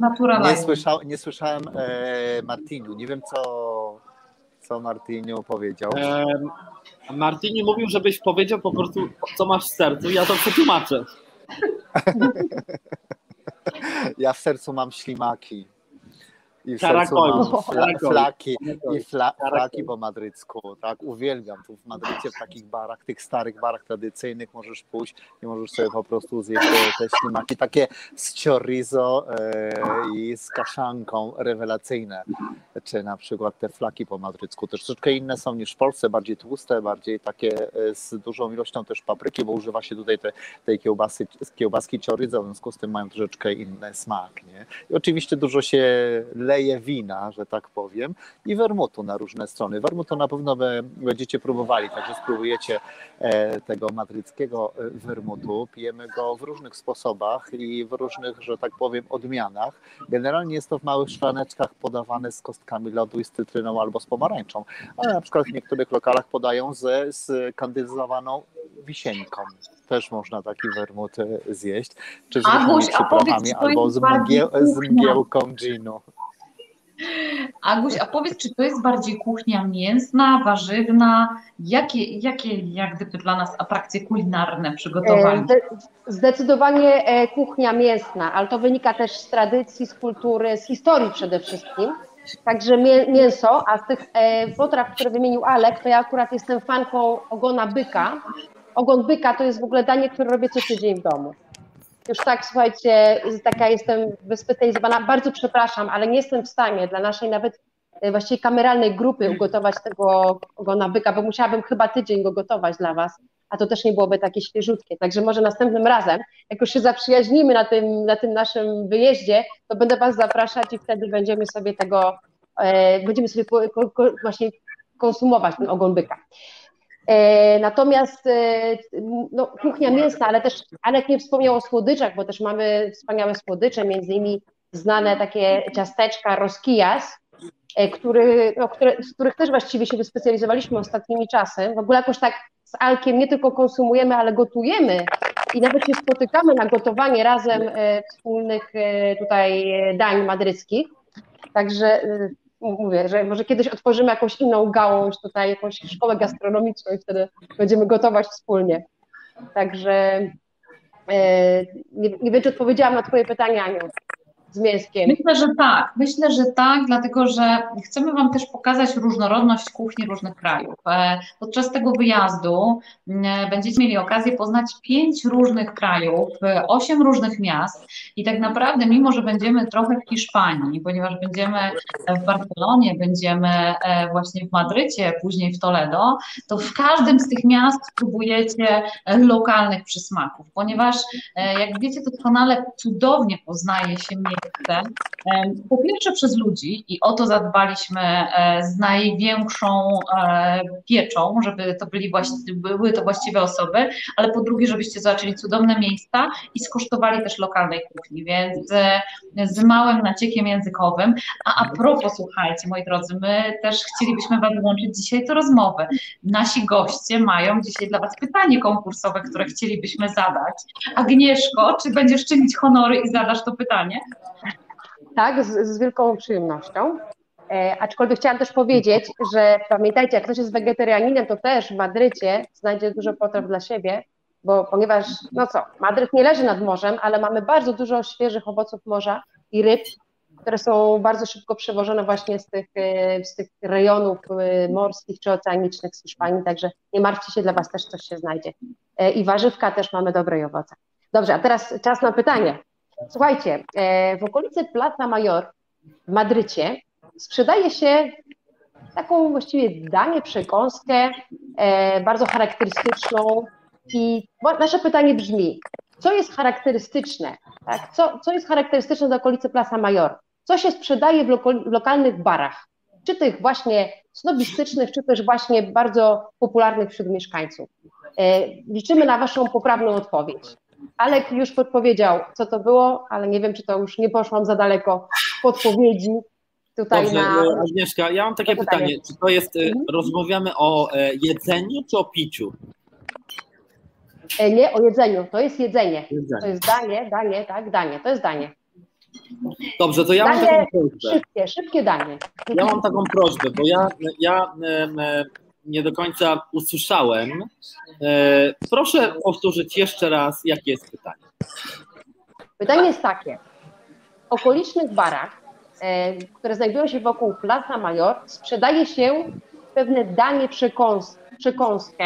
natura Nie, live. słyszał, nie słyszałem e, Martiniu. Nie wiem, co, co Martiniu powiedział. Em, Martini mówił, żebyś powiedział po prostu, co masz w sercu, ja to przetłumaczę. [LAUGHS] Ja w sercu mam ślimaki. I w sercu mam [LAUGHS] fla, flaki, i fla, flaki po madrycku. Tak, uwielbiam. Tu w Madrycie w takich barach, tych starych barach tradycyjnych możesz pójść i możesz sobie po prostu zjeść te, te ślimaki. Takie z chorizo e, i z kaszanką rewelacyjne. Czy na przykład te flaki po madrycku. Też troszeczkę inne są niż w Polsce, bardziej tłuste, bardziej takie e, z dużą ilością też papryki, bo używa się tutaj te, tej kiełbasy, kiełbaski chorizo, w związku z tym mają troszeczkę inny smak. Nie? I oczywiście dużo się leje wina, że tak powiem, i wermutu na różne strony. Wermutu na pewno będziecie próbowali, także spróbujecie e, tego madryckiego e, wermutu. Pijemy go w różnych sposobach i w różnych, że tak powiem, odmianach. Generalnie jest to w małych szklaneczkach podawane z kostkami lodu i z cytryną albo z pomarańczą, ale na przykład w niektórych lokalach podają ze z kandyzowaną wisieńką. Też można taki wermut e, zjeść, czy z różnymi przyprawami, albo z, mgieł, z mgiełką ginu. Aguś, a powiedz, czy to jest bardziej kuchnia mięsna, warzywna? Jakie, jakie jak gdyby dla nas atrakcje kulinarne E, przygotowali? zde- Zdecydowanie e, kuchnia mięsna, ale to wynika też z tradycji, z kultury, z historii przede wszystkim. Także mię- mięso, a z tych e, potraw, które wymienił Alek, to ja akurat jestem fanką ogona byka. Ogon byka to jest w ogóle danie, które robię co tydzień w domu. Już tak, słuchajcie, taka jestem wyspecjalizowana. Bardzo przepraszam, ale nie jestem w stanie dla naszej nawet e, właściwie kameralnej grupy ugotować tego ogona byka, bo musiałabym chyba tydzień go gotować dla Was, a to też nie byłoby takie świeżutkie. Także może następnym razem, jak już się zaprzyjaźnimy na tym, na tym naszym wyjeździe, to będę Was zapraszać i wtedy będziemy sobie tego, e, będziemy sobie ko, ko, ko, właśnie konsumować ten ogon byka. E, natomiast e, no, kuchnia mięsna, ale też Alek nie wspomniał o słodyczach, bo też mamy wspaniałe słodycze, między innymi znane takie ciasteczka Roskijas, e, który, no, które, z których też właściwie się wyspecjalizowaliśmy ostatnimi czasy. W ogóle jakoś tak z Alkiem nie tylko konsumujemy, ale gotujemy i nawet się spotykamy na gotowanie razem wspólnych tutaj dań madryckich. Także mówię, że może kiedyś otworzymy jakąś inną gałąź tutaj, jakąś szkołę gastronomiczną i wtedy będziemy gotować wspólnie. Także e, nie, nie wiem, czy odpowiedziałam na Twoje pytanie, Aniu z mięskiem? Myślę, że tak. Myślę, że tak, dlatego że chcemy Wam też pokazać różnorodność kuchni różnych krajów. E, podczas tego wyjazdu będziecie mieli okazję poznać pięć różnych krajów, e, osiem różnych miast i tak naprawdę, mimo że będziemy trochę w Hiszpanii, ponieważ będziemy w Barcelonie, będziemy e, właśnie w Madrycie, później w Toledo, to w każdym z tych miast spróbujecie lokalnych przysmaków, ponieważ jak wiecie doskonale, cudownie poznaje się mnie po pierwsze przez ludzi i o to zadbaliśmy e, z największą e, pieczą, żeby to byli były to właściwe osoby, ale po drugie, żebyście zobaczyli cudowne miejsca i skosztowali też lokalnej kuchni, więc e, z małym naciekiem językowym. A a propos, słuchajcie, moi drodzy, my też chcielibyśmy Wam włączyć dzisiaj do rozmowy. Nasi goście mają dzisiaj dla Was pytanie konkursowe, które chcielibyśmy zadać. Agnieszko, czy będziesz czynić honory i zadasz to pytanie? Tak, z, z wielką przyjemnością. E, aczkolwiek chciałam też powiedzieć, że pamiętajcie, jak ktoś jest wegetarianinem, to też w Madrycie znajdzie dużo potraw dla siebie, bo ponieważ, no co, Madryt nie leży nad morzem, ale mamy bardzo dużo świeżych owoców morza i ryb, które są bardzo szybko przewożone właśnie z tych, e, z tych rejonów e, morskich czy oceanicznych z Hiszpanii, także nie martwcie się, dla Was też coś się znajdzie. E, I warzywka też mamy dobre i owoce. Dobrze, a teraz czas na pytanie. Słuchajcie, e, w okolicy Plaza Mayor w Madrycie sprzedaje się taką właściwie danie, przekąskę, e, bardzo charakterystyczną. I nasze pytanie brzmi, co jest charakterystyczne? Tak? Co, co jest charakterystyczne do okolicy Plaza Mayor? Co się sprzedaje w, loko, w lokalnych barach? Czy tych właśnie snobistycznych, czy też właśnie bardzo popularnych wśród mieszkańców? E, liczymy na Waszą poprawną odpowiedź. Alek już podpowiedział, co to było, ale nie wiem, czy to już nie poszłam za daleko w podpowiedzi. Tutaj Dobrze, na... E, Agnieszka, ja mam takie pytanie. pytanie. Czy to jest, e, mhm. rozmawiamy o e, jedzeniu czy o piciu? Nie, o jedzeniu. To jest jedzenie. jedzenie. To jest danie, danie, tak, danie. To jest danie. Dobrze, to ja danie, mam taką prośbę. Szybkie, szybkie danie. Ja mam taką prośbę, bo ja, ja nie do końca usłyszałem. E, proszę powtórzyć jeszcze raz, jakie jest pytanie. Pytanie jest takie. W okolicznych barach, e, które znajdują się wokół Plaza Major, sprzedaje się pewne danie przekąs przekąskę,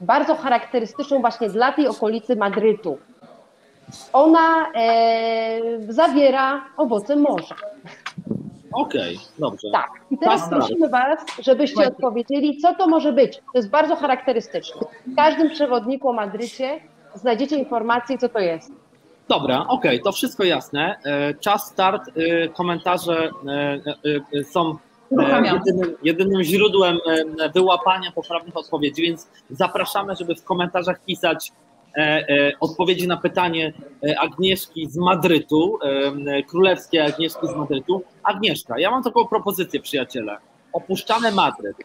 bardzo charakterystyczną właśnie dla tej okolicy Madrytu. Ona e, zawiera owoce morza. Okej, okay, dobrze. Tak. I teraz prosimy Was, żebyście odpowiedzieli, co to może być. To jest bardzo charakterystyczne. W każdym przewodniku o Madrycie znajdziecie informację, co to jest. Dobra, okej, okay, to wszystko jasne. E, czas start, e, komentarze e, są jedynym, jedynym źródłem wyłapania poprawnych odpowiedzi, więc zapraszamy, żeby w komentarzach pisać odpowiedzi na pytanie e, Agnieszki z Madrytu, królewskiej Agnieszki z Madrytu. Agnieszka, ja mam taką propozycję, przyjaciele. Opuszczamy Madryt,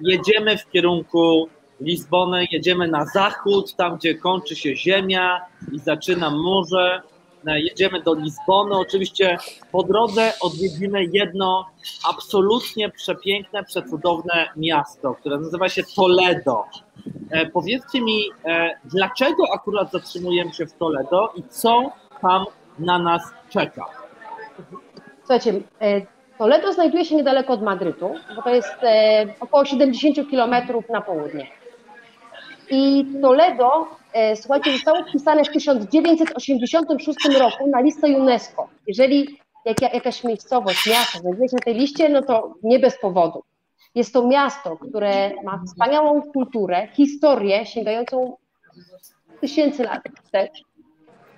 jedziemy w kierunku Lizbony, jedziemy na zachód, tam gdzie kończy się ziemia i zaczyna morze. Jedziemy do Lizbony. Oczywiście po drodze odwiedzimy jedno absolutnie przepiękne, przecudowne miasto, które nazywa się Toledo. E, powiedzcie mi, e, dlaczego akurat zatrzymujemy się w Toledo i co tam na nas czeka? Słuchajcie, e, Toledo znajduje się niedaleko od Madrytu, bo to jest około 70 kilometrów na południe. I Toledo, słuchajcie, zostało wpisane w 1986 roku na listę UNESCO. Jeżeli jakaś miejscowość, miasto znajduje się na tej liście, no to nie bez powodu. Jest to miasto, które ma wspaniałą kulturę, historię sięgającą tysięcy lat wstecz.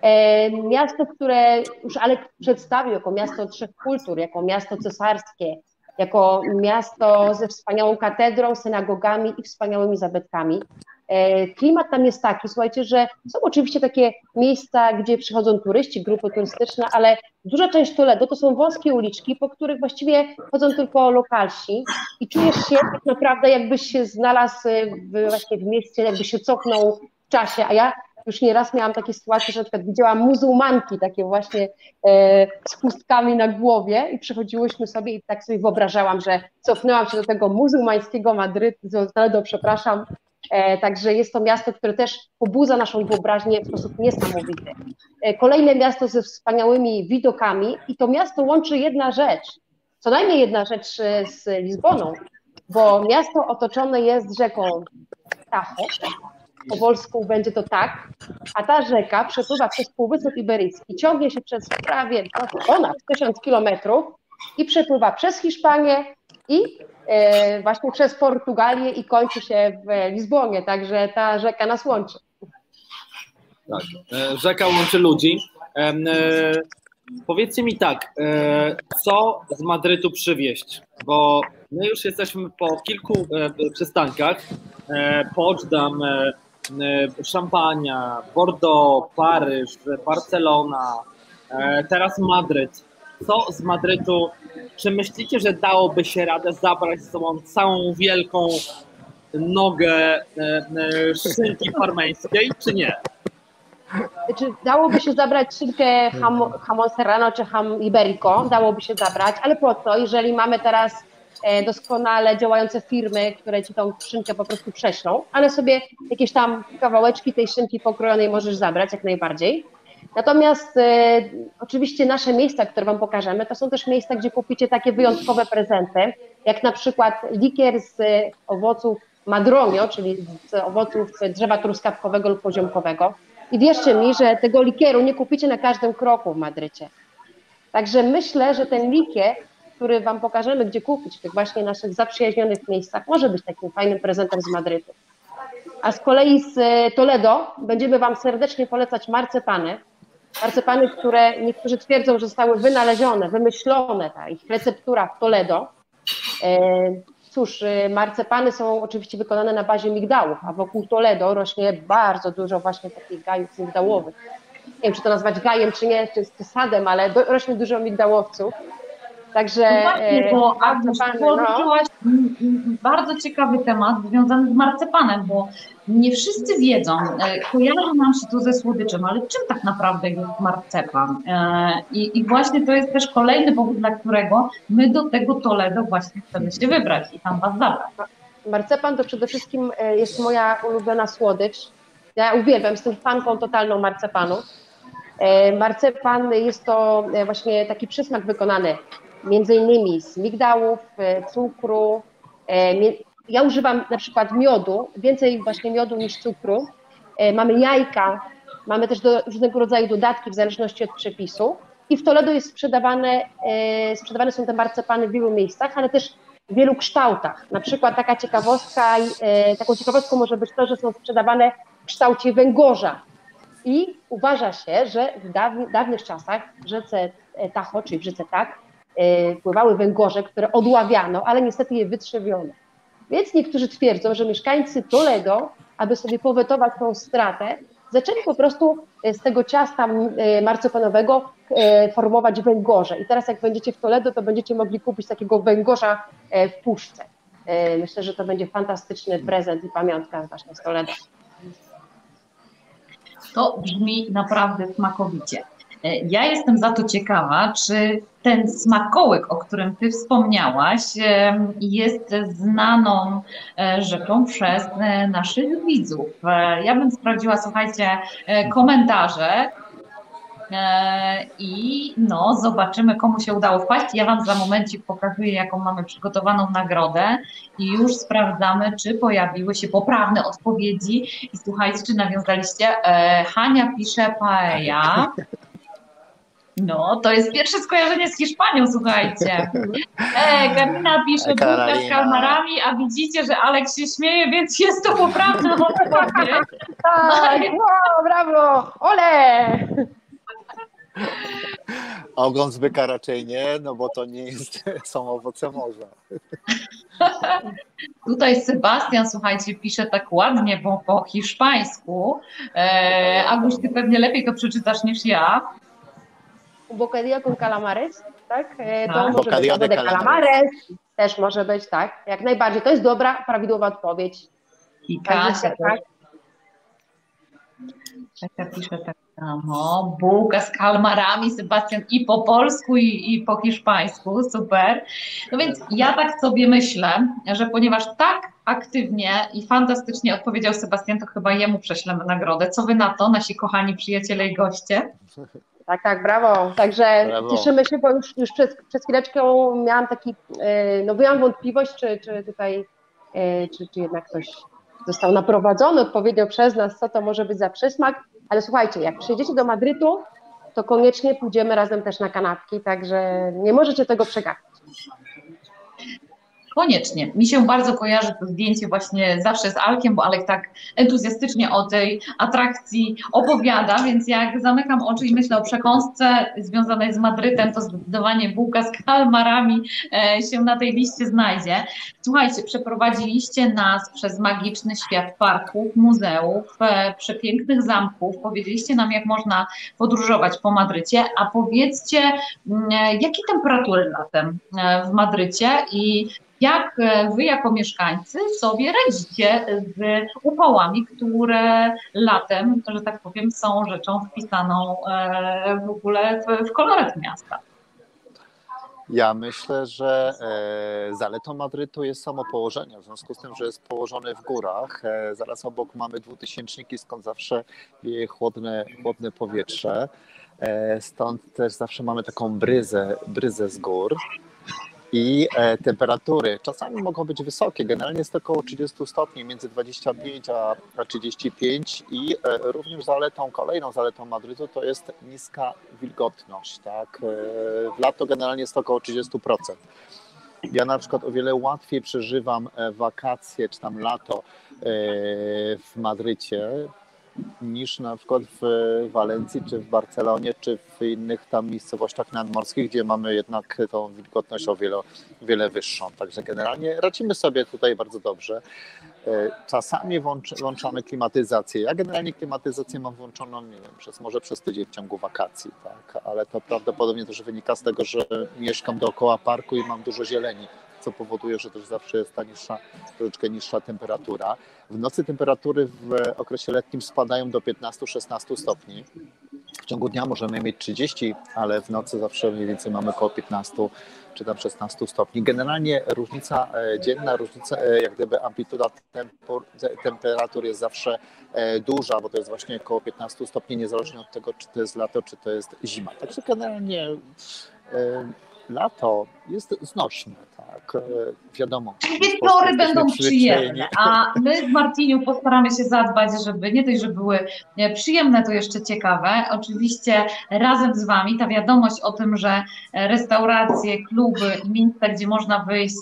E, miasto, które już Alek przedstawił jako miasto trzech kultur, jako miasto cesarskie, jako miasto ze wspaniałą katedrą, synagogami i wspaniałymi zabytkami. E, klimat tam jest taki, słuchajcie, że są oczywiście takie miejsca, gdzie przychodzą turyści, grupy turystyczne, ale duża część Toledo to są wąskie uliczki, po których właściwie chodzą tylko lokalsi i czujesz się tak naprawdę jakbyś się znalazł w, właśnie w mieście, jakby się cofnął w czasie, a ja już nieraz miałam takie sytuacje, że na przykład widziałam muzułmanki takie właśnie e, z chustkami na głowie i przechodziłyśmy sobie i tak sobie wyobrażałam, że cofnęłam się do tego muzułmańskiego Madrytu, do Toledo, przepraszam, E, także jest to miasto, które też pobudza naszą wyobraźnię w sposób niesamowity. E, kolejne miasto ze wspaniałymi widokami i to miasto łączy jedna rzecz, co najmniej jedna rzecz e, z Lizboną, bo miasto otoczone jest rzeką Tahoe, po polsku będzie to tak, a ta rzeka przepływa przez Półwysep Iberyjski, ciągnie się przez prawie ponad 1000 kilometrów i przepływa przez Hiszpanię i E, właśnie przez Portugalię i kończy się w Lizbonie, także ta rzeka nas łączy. Tak, e, rzeka łączy ludzi. E, powiedzcie mi tak, co z Madrytu przywieźć? Bo my już jesteśmy po kilku przystankach. Poczdam, Szampania, Bordeaux, Paryż, Barcelona, teraz Madryt. Co z Madrytu czy myślicie, że dałoby się radę zabrać z sobą całą wielką nogę e, e, szynki parmeńskiej, czy nie? Czy dałoby się zabrać szynkę ham, hamon serrano czy ham iberico? Dałoby się zabrać, ale po co, jeżeli mamy teraz e, doskonale działające firmy, które ci tą szynkę po prostu prześlą, ale sobie jakieś tam kawałeczki tej szynki pokrojonej możesz zabrać jak najbardziej. Natomiast e, oczywiście nasze miejsca, które Wam pokażemy, to są też miejsca, gdzie kupicie takie wyjątkowe prezenty, jak na przykład likier z owoców madronio, czyli z owoców drzewa truskawkowego lub poziomkowego. I wierzcie mi, że tego likieru nie kupicie na każdym kroku w Madrycie. Także myślę, że ten likier, który Wam pokażemy, gdzie kupić w tych właśnie naszych zaprzyjaźnionych miejscach, może być takim fajnym prezentem z Madrytu. A z kolei z Toledo będziemy Wam serdecznie polecać marcepany, marcepany, które niektórzy twierdzą, że zostały wynalezione, wymyślone, ta ich receptura w Toledo. E, cóż, e, marcepany są oczywiście wykonane na bazie migdałów, a wokół Toledo rośnie bardzo dużo właśnie takich gajów migdałowych. Nie wiem, czy to nazwać gajem, czy nie, czy, czy sadem, ale do, rośnie dużo migdałowców. Także no właśnie, bo e, Agniesz, poruszyłaś no. bardzo ciekawy temat związany z marcepanem, bo nie wszyscy wiedzą, e, kojarzy nam się to ze słodyczem, ale czym tak naprawdę jest marcepan? E, I, I, właśnie to jest też kolejny powód, dla którego my do tego Toledo właśnie chcemy się wybrać i tam was zabrać. Marcepan to przede wszystkim jest moja ulubiona słodycz. Ja uwielbiam, jestem fanką totalną marcepanu. Marcepan jest to właśnie taki przysmak wykonany między innymi z migdałów, e, cukru. E, ja używam na przykład miodu, więcej właśnie miodu niż cukru. E, mamy jajka, mamy też do, różnego rodzaju dodatki w zależności od przepisu. I w Toledo jest sprzedawane, sprzedawane są te marcepany w wielu miejscach, ale też w wielu kształtach. Na przykład taka ciekawostka, taką ciekawostką może być to, że są sprzedawane w kształcie węgorza. I uważa się, że w dawnych czasach w rzece Tahoe, czyli w rzece Tak, E, pływały węgorze, które odławiano, ale niestety je wytrzewiono. Więc niektórzy twierdzą, że mieszkańcy Toledo, aby sobie powetować tą stratę, zaczęli po prostu e, z tego ciasta e, marcepanowego formować węgorze. I teraz jak będziecie w Toledo, to będziecie mogli kupić takiego węgorza w puszce. Myślę, że to będzie fantastyczny prezent i pamiątka właśnie z Toledo. To brzmi naprawdę smakowicie. Ja jestem za to ciekawa, czy ten smakołyk, o którym Ty wspomniałaś, jest znaną e, rzeczą przez e, naszych widzów. E, ja bym sprawdziła, słuchajcie, komentarze. I no, zobaczymy, komu się udało wpaść. Ja Wam za momencik pokazuję, jaką mamy przygotowaną nagrodę i już sprawdzamy, czy pojawiły się poprawne odpowiedzi. I słuchajcie, czy nawiązaliście. Hania pisze paella. [LAUGHS] No, to jest pierwsze skojarzenie z Hiszpanią, słuchajcie. E, Karina pisze bułka z kalmarami, a widzicie, że Aleks się śmieje, więc jest to poprawna [LAUGHS] odpowiedź. Tak, wow, brawo, ole! Ogon zbyka raczej nie, no bo to nie jest, [LAUGHS] są owoce morza. [LAUGHS] Tutaj Sebastian, słuchajcie, pisze tak ładnie, bo po hiszpańsku. E, Aguś, ty pewnie lepiej to przeczytasz niż ja. Bocadillo con calamares, tak? E, To Tak. może Bocadillo być de de calamares. calamares, też może być, tak? Jak najbardziej. To jest dobra, prawidłowa odpowiedź. I Kasia, tak. Kasia pisze tak samo. Bułka z kalmarami, Sebastian, i po polsku, i, i po hiszpańsku. Super. No więc ja tak sobie myślę, że ponieważ tak aktywnie i fantastycznie odpowiedział Sebastian, to chyba jemu prześlemy nagrodę. Co wy na to, nasi kochani przyjaciele i goście? [LAUGHS] Tak, tak, brawo. Także Brawo. cieszymy się, bo już, już przez, przez chwileczkę miałam taki, e, no miałam wątpliwość, czy, czy tutaj, e, czy, czy jednak ktoś został naprowadzony odpowiednio przez nas, co to może być za przysmak. Ale słuchajcie, jak przyjedziecie do Madrytu, to koniecznie pójdziemy razem też na kanapki, także nie możecie tego przegapić. Koniecznie. Mi się bardzo kojarzy to zdjęcie właśnie zawsze z Alkiem, bo Alek tak entuzjastycznie o tej atrakcji opowiada, więc jak zamykam oczy i myślę o przekąsce związanej z Madrytem, to zdecydowanie bułka z kalmarami e, się na tej liście znajdzie. Słuchajcie, przeprowadziliście nas przez magiczny świat parków, muzeów, e, przepięknych zamków. Powiedzieliście nam, jak można podróżować po Madrycie, a powiedzcie, mm, e, jakie temperatury latem w Madrycie i jak e, wy jako mieszkańcy sobie radzicie z upałami, które latem, że tak powiem, są rzeczą wpisaną e, w ogóle w, koloryt miasta? Ja myślę, że e, zaletą Madrytu jest samo położenie, w związku z tym, że jest położony w górach. Zaraz obok mamy dwutysięczniki, skąd zawsze wieje chłodne, chłodne powietrze. Stąd też zawsze mamy taką bryzę, bryzę z gór. I e, temperatury czasami mogą być wysokie, generalnie jest to około 30 stopni, między 25 a, a 35 i e, również zaletą, kolejną zaletą Madrytu to jest niska wilgotność. Tak? E, w lato generalnie jest to około 30%. Ja na przykład o wiele łatwiej przeżywam wakacje czy tam lato w Madrycie niż na przykład w Walencji, czy w Barcelonie, czy w innych tam miejscowościach nadmorskich, gdzie mamy jednak tą wilgotność o wiele, wiele wyższą. Także generalnie radzimy sobie tutaj bardzo dobrze. E, Czasami włącz, włączamy klimatyzację. Ja generalnie klimatyzację mam włączoną, nie wiem, przez, może przez tydzień w ciągu wakacji, tak? ale to prawdopodobnie też wynika z tego, że mieszkam dookoła parku i mam dużo zieleni, co powoduje, że też zawsze jest ta niższa, troszeczkę niższa temperatura. W nocy temperatury w okresie letnim spadają do 15-16 stopni. W ciągu dnia możemy mieć 30, ale w nocy zawsze mniej więcej mamy około 15 czy tam 16 stopni. Generalnie różnica e, dzienna, różnica, e, jak gdyby amplituda tempor, te- temperatur jest zawsze e, duża, bo to jest właśnie około 15 stopni, niezależnie od tego, czy to jest lato, czy to jest zima. Także generalnie e, lato jest znośne, tak. E, Wiadomo. Polsce wieczory będą przyjemne, a my z Martiniu postaramy się zadbać, żeby nie dość, że były e, przyjemne, to jeszcze ciekawe. Oczywiście razem z Wami ta wiadomość o tym, że e, restauracje, kluby i miejsca, gdzie można wyjść,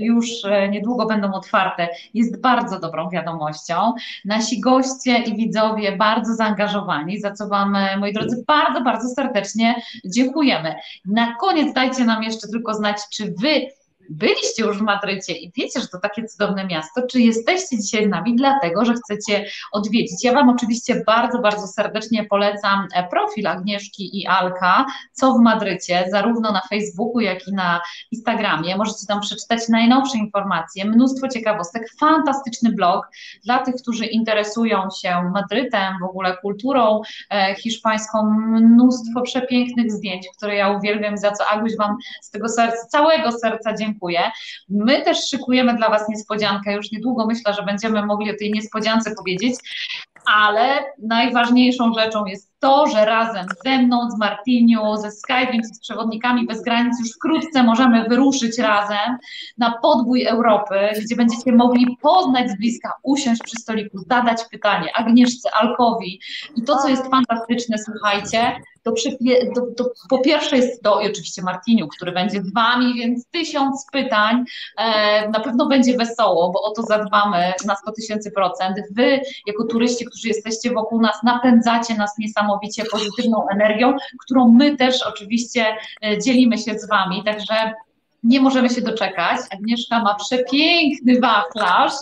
już niedługo będą otwarte, jest bardzo dobrą wiadomością. Nasi goście i widzowie bardzo zaangażowani, za co Wam, moi drodzy, bardzo, bardzo serdecznie dziękujemy. Na koniec dajcie nam jeszcze tylko znać, czy Wy byliście już w Madrycie i wiecie, że to takie cudowne miasto, czy jesteście dzisiaj z nami dlatego, że chcecie odwiedzić. Ja Wam oczywiście bardzo, bardzo serdecznie polecam e, profil Agnieszki i Alka, co w Madrycie, zarówno na Facebooku, jak i na Instagramie. Możecie tam przeczytać najnowsze informacje, mnóstwo ciekawostek, fantastyczny blog dla tych, którzy interesują się Madrytem, w ogóle kulturą e, hiszpańską, mnóstwo przepięknych zdjęć, które ja uwielbiam, za co Aguś Wam z tego serca, całego serca dziękuję. My też szykujemy dla Was niespodziankę. Już niedługo myślę, że będziemy mogli o tej niespodziance powiedzieć, ale najważniejszą rzeczą jest to, że razem ze mną, z Martiniu, ze Skype'em, z przewodnikami bez granic już wkrótce możemy wyruszyć razem na podbój Europy, gdzie będziecie mogli poznać z bliska, usiąść przy stoliku, zadać pytanie Agnieszce, Alkowi i to, co jest fantastyczne, słuchajcie, po pierwsze jest to i oczywiście Martiniu, który będzie z Wami, więc tysiąc pytań, e, na pewno będzie wesoło, bo o to zadbamy na 100 tysięcy procent. Wy, jako turyści, którzy jesteście wokół nas, napędzacie nas niesamowicie pozytywną energią, którą my też oczywiście e, dzielimy się z Wami, także nie możemy się doczekać. Agnieszka ma przepiękny wachlarz,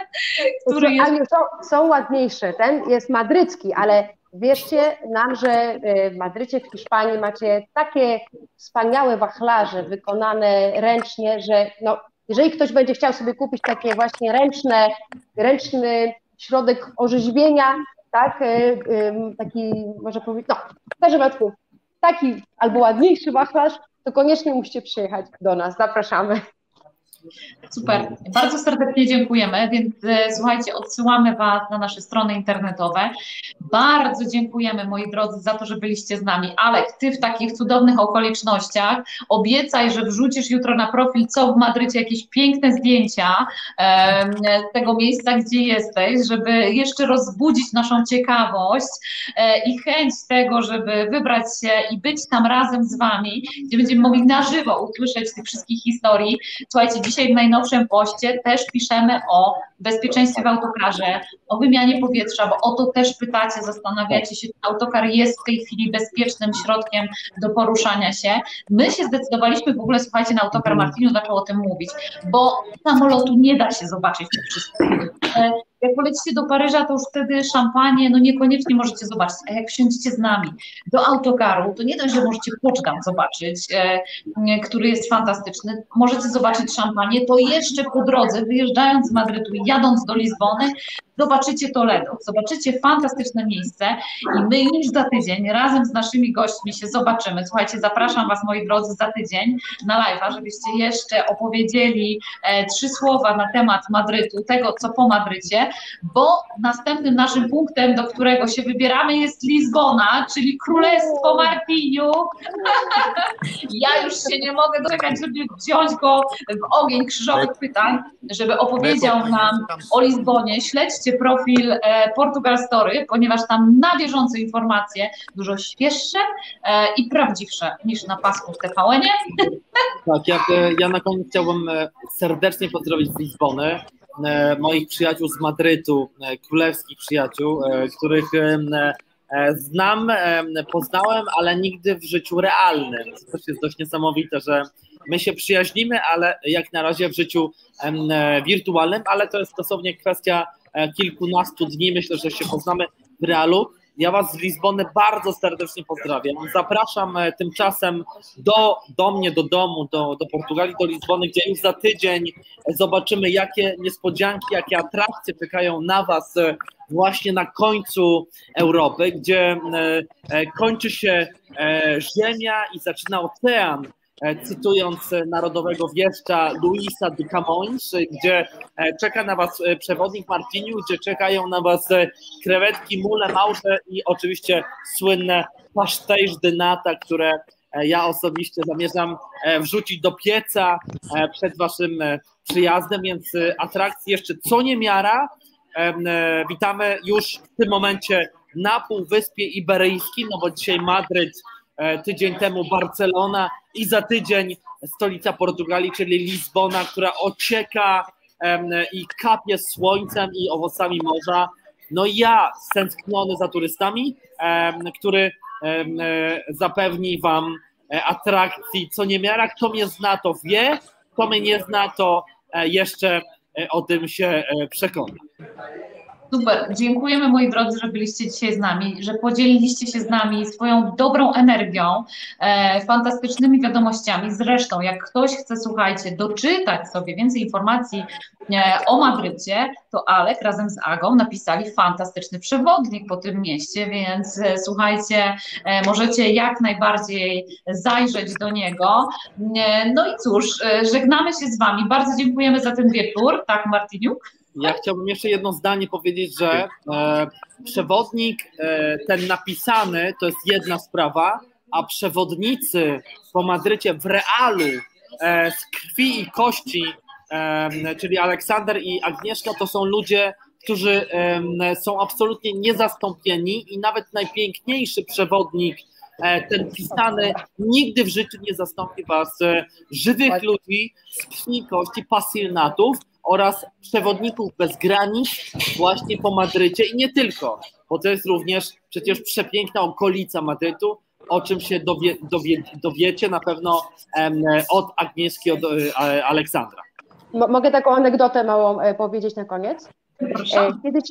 [LAUGHS] który jest... Aniu, są, są ładniejsze. Ten jest madrycki, ale wierzcie nam, że w Madrycie, w Hiszpanii macie takie wspaniałe wachlarze wykonane ręcznie, że no, jeżeli ktoś będzie chciał sobie kupić takie właśnie ręczne, ręczny środek orzeźwienia, tak, y, y, taki, może powiedzieć, no, w każdym razie taki albo ładniejszy wachlarz, to koniecznie musicie przyjechać do nas. Zapraszamy. Super, bardzo serdecznie dziękujemy, więc e, słuchajcie, odsyłamy Was na nasze strony internetowe. Bardzo dziękujemy moi drodzy za to, że byliście z nami. Alek, Ty w takich cudownych okolicznościach obiecaj, że wrzucisz jutro na profil co w Madrycie jakieś piękne zdjęcia tego miejsca, gdzie jesteś, żeby jeszcze rozbudzić naszą ciekawość e, i chęć tego, żeby wybrać się i być tam razem z Wami, gdzie będziemy mogli na żywo usłyszeć tych wszystkich historii. Słuchajcie, dzisiaj w najnowszym poście też piszemy o bezpieczeństwie w autokarze, o wymianie powietrza, bo o to też pytacie, zastanawiacie się, czy autokar jest w tej chwili bezpiecznym środkiem do poruszania się. My się zdecydowaliśmy w ogóle, słuchajcie, na autokar mhm. Martinu zaczął o tym mówić, bo samolotu nie da się zobaczyć tych wszystkich. E, jak polecicie do Paryża, to już wtedy szampanie, no niekoniecznie możecie zobaczyć, a jak wsiądziecie z nami do autokaru, to nie dość, że możecie Poczdam zobaczyć, e, który jest fantastyczny, możecie zobaczyć szampanie, to jeszcze po drodze, wyjeżdżając z Madrytu i jadąc do Lizbony, zobaczycie Toledo, zobaczycie fantastyczne miejsce i my już za tydzień razem z naszymi gośćmi się zobaczymy. Słuchajcie, zapraszam Was moi drodzy za tydzień na live'a, żebyście jeszcze opowiedzieli e, trzy słowa na temat Madrytu, tego co po Madrycie, bo następnym naszym punktem, do którego się wybieramy jest Lizbona, czyli Królestwo Martiniu. [LAUGHS] ja już się nie mogę doczekać, żeby wziąć go w ogień krzyżowych pytań, żeby opowiedział nam o Lizbonie. Śledźcie profil e, Portugal Story, ponieważ tam na bieżąco informacje dużo świeższe e, i prawdziwsze niż na pasku w TVN-ie. Tak, ja, e, ja na koniec chciałbym serdecznie pozdrowić z Lizbony moich przyjaciół z Madrytu, królewskich przyjaciół, których znam, poznałem, ale nigdy w życiu realnym. To też jest dość niesamowite, że my się przyjaźnimy, ale jak na razie w życiu wirtualnym, ale to jest dosłownie kwestia E, kilkunastu dni. Myślę, że się poznamy w realu. Ja Was z Lizbony bardzo serdecznie pozdrawiam. Zapraszam e, tymczasem do, do mnie, do domu, do, do Portugalii, do Lizbony, gdzie już za tydzień zobaczymy, jakie niespodzianki, jakie atrakcje czekają na Was e, właśnie na końcu Europy, gdzie kończy się Ziemia i zaczyna ocean E, cytując narodowego wieszcza Luisa de Camões, gdzie e, czeka na Was e, przewodnik Martiniu, gdzie czekają na Was krewetki, mule, małże i oczywiście słynne pastéis de nata, które ja osobiście zamierzam wrzucić do pieca przed Waszym przyjazdem, więc atrakcji jeszcze co niemiara. Witamy już w tym momencie na Półwyspie Iberyjskim, no bo dzisiaj Madryt E, tydzień temu Barcelona i za tydzień stolica Portugalii, czyli Lizbona, która ocieka i kapie słońcem i owocami morza. No ja stęskniony za turystami, który e, zapewni Wam e, atrakcji co niemiara. Kto mnie zna, to wie, kto mnie nie zna, to jeszcze o tym się przekona. Super, dziękujemy moi drodzy, że byliście dzisiaj z nami, że podzieliliście się z nami swoją dobrą energią, e, fantastycznymi wiadomościami. Zresztą, jak ktoś chce, słuchajcie, doczytać sobie więcej informacji e, o Madrycie, to Alek razem z Agą napisali fantastyczny przewodnik po tym mieście, więc e, słuchajcie, e, możecie jak najbardziej zajrzeć do niego. E, no i cóż, e, żegnamy się z Wami. Bardzo dziękujemy za ten wieczór. Tak, Martiniuk? Ja chciałbym jeszcze jedno zdanie powiedzieć, że e, przewodnik, e, ten napisany, to jest jedna sprawa, a przewodnicy po Madrycie w realu e, z krwi i kości, e, czyli Aleksander i Agnieszka, to są ludzie, którzy są absolutnie niezastąpieni i nawet najpiękniejszy przewodnik e, ten pisany nigdy w życiu nie zastąpi Was e, żywych ludzi z krwi, kości, pasjonatów oraz przewodników bez granic właśnie po Madrycie i nie tylko, bo to jest również przecież przepiękna okolica Madrytu, o czym się dowie, dowie, dowiecie na pewno em, od Agnieszki, od e, Aleksandra. Mo- Mogę taką anegdotę małą e, powiedzieć na koniec? Proszę. E, Kiedyś,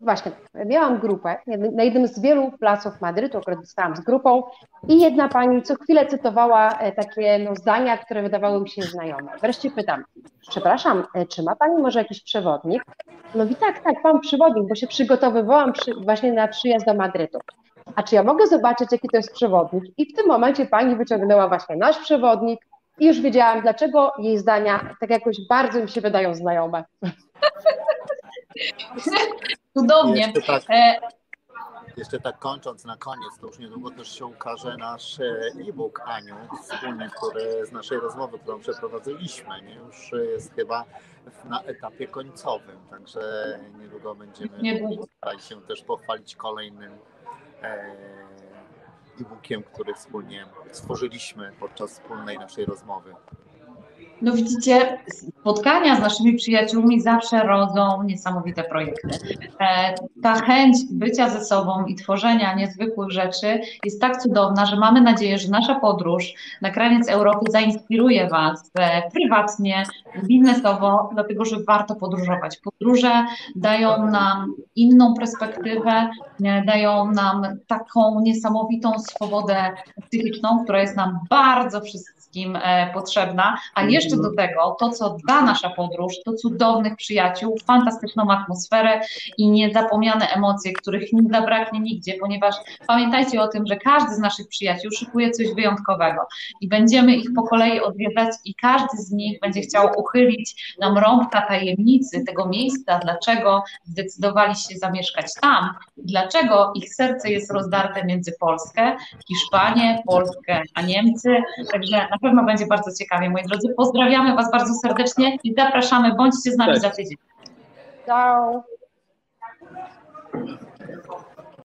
właśnie, miałam grupę na jednym z wielu placów Madrytu, akurat zostałam z grupą i jedna pani co chwilę cytowała e, takie no, zdania, które wydawały mi się znajome. Wreszcie pytam, przepraszam, e, czy ma pani może jakiś przewodnik? Mówi, tak, tak, mam przewodnik, bo się przygotowywałam przy, właśnie na przyjazd do Madrytu. A czy ja mogę zobaczyć, jaki to jest przewodnik? I w tym momencie pani wyciągnęła właśnie nasz przewodnik i już wiedziałam, dlaczego jej zdania tak jakoś bardzo mi się wydają znajome. [LAUGHS] [LAUGHS] Cudownie. Jeszcze tak, E, jeszcze tak kończąc na koniec, to już niedługo też się ukaże nasz e, e-book Aniu, wspólny, który z naszej rozmowy, którą przeprowadziliśmy, nie? już jest chyba na etapie końcowym, także niedługo będziemy Niedługo. starali się też pochwalić kolejnym e, e-bookiem, który wspólnie stworzyliśmy podczas wspólnej naszej rozmowy. No widzicie, spotkania z naszymi przyjaciółmi zawsze rodzą niesamowite projekty. E, Ta chęć bycia ze sobą i tworzenia niezwykłych rzeczy jest tak cudowna, że mamy nadzieję, że nasza podróż na kraniec Europy zainspiruje Was e, prywatnie, biznesowo, dlatego że warto podróżować. Podróże dają nam inną perspektywę, e, dają nam taką niesamowitą swobodę psychiczną, która jest nam bardzo wszystkim e, potrzebna, a jeszcze do tego to, co da nasza podróż, to cudownych przyjaciół, fantastyczną atmosferę i niezapomniane emocje, których nie zabraknie nigdzie, ponieważ pamiętajcie o tym, że każdy z naszych przyjaciół szykuje coś wyjątkowego i będziemy ich po kolei odwiedzać i każdy z nich będzie chciał uchylić nam rąbka tajemnicy tego miejsca, dlaczego zdecydowali się zamieszkać tam, dlaczego ich serce jest rozdarte między Polskę, Hiszpanię, Polskę, a Niemcy. Także na pewno będzie bardzo ciekawie, moi drodzy. Pozdrawiamy Was bardzo serdecznie i zapraszamy. Bądźcie z nami Cześć. za tydzień. Ciao!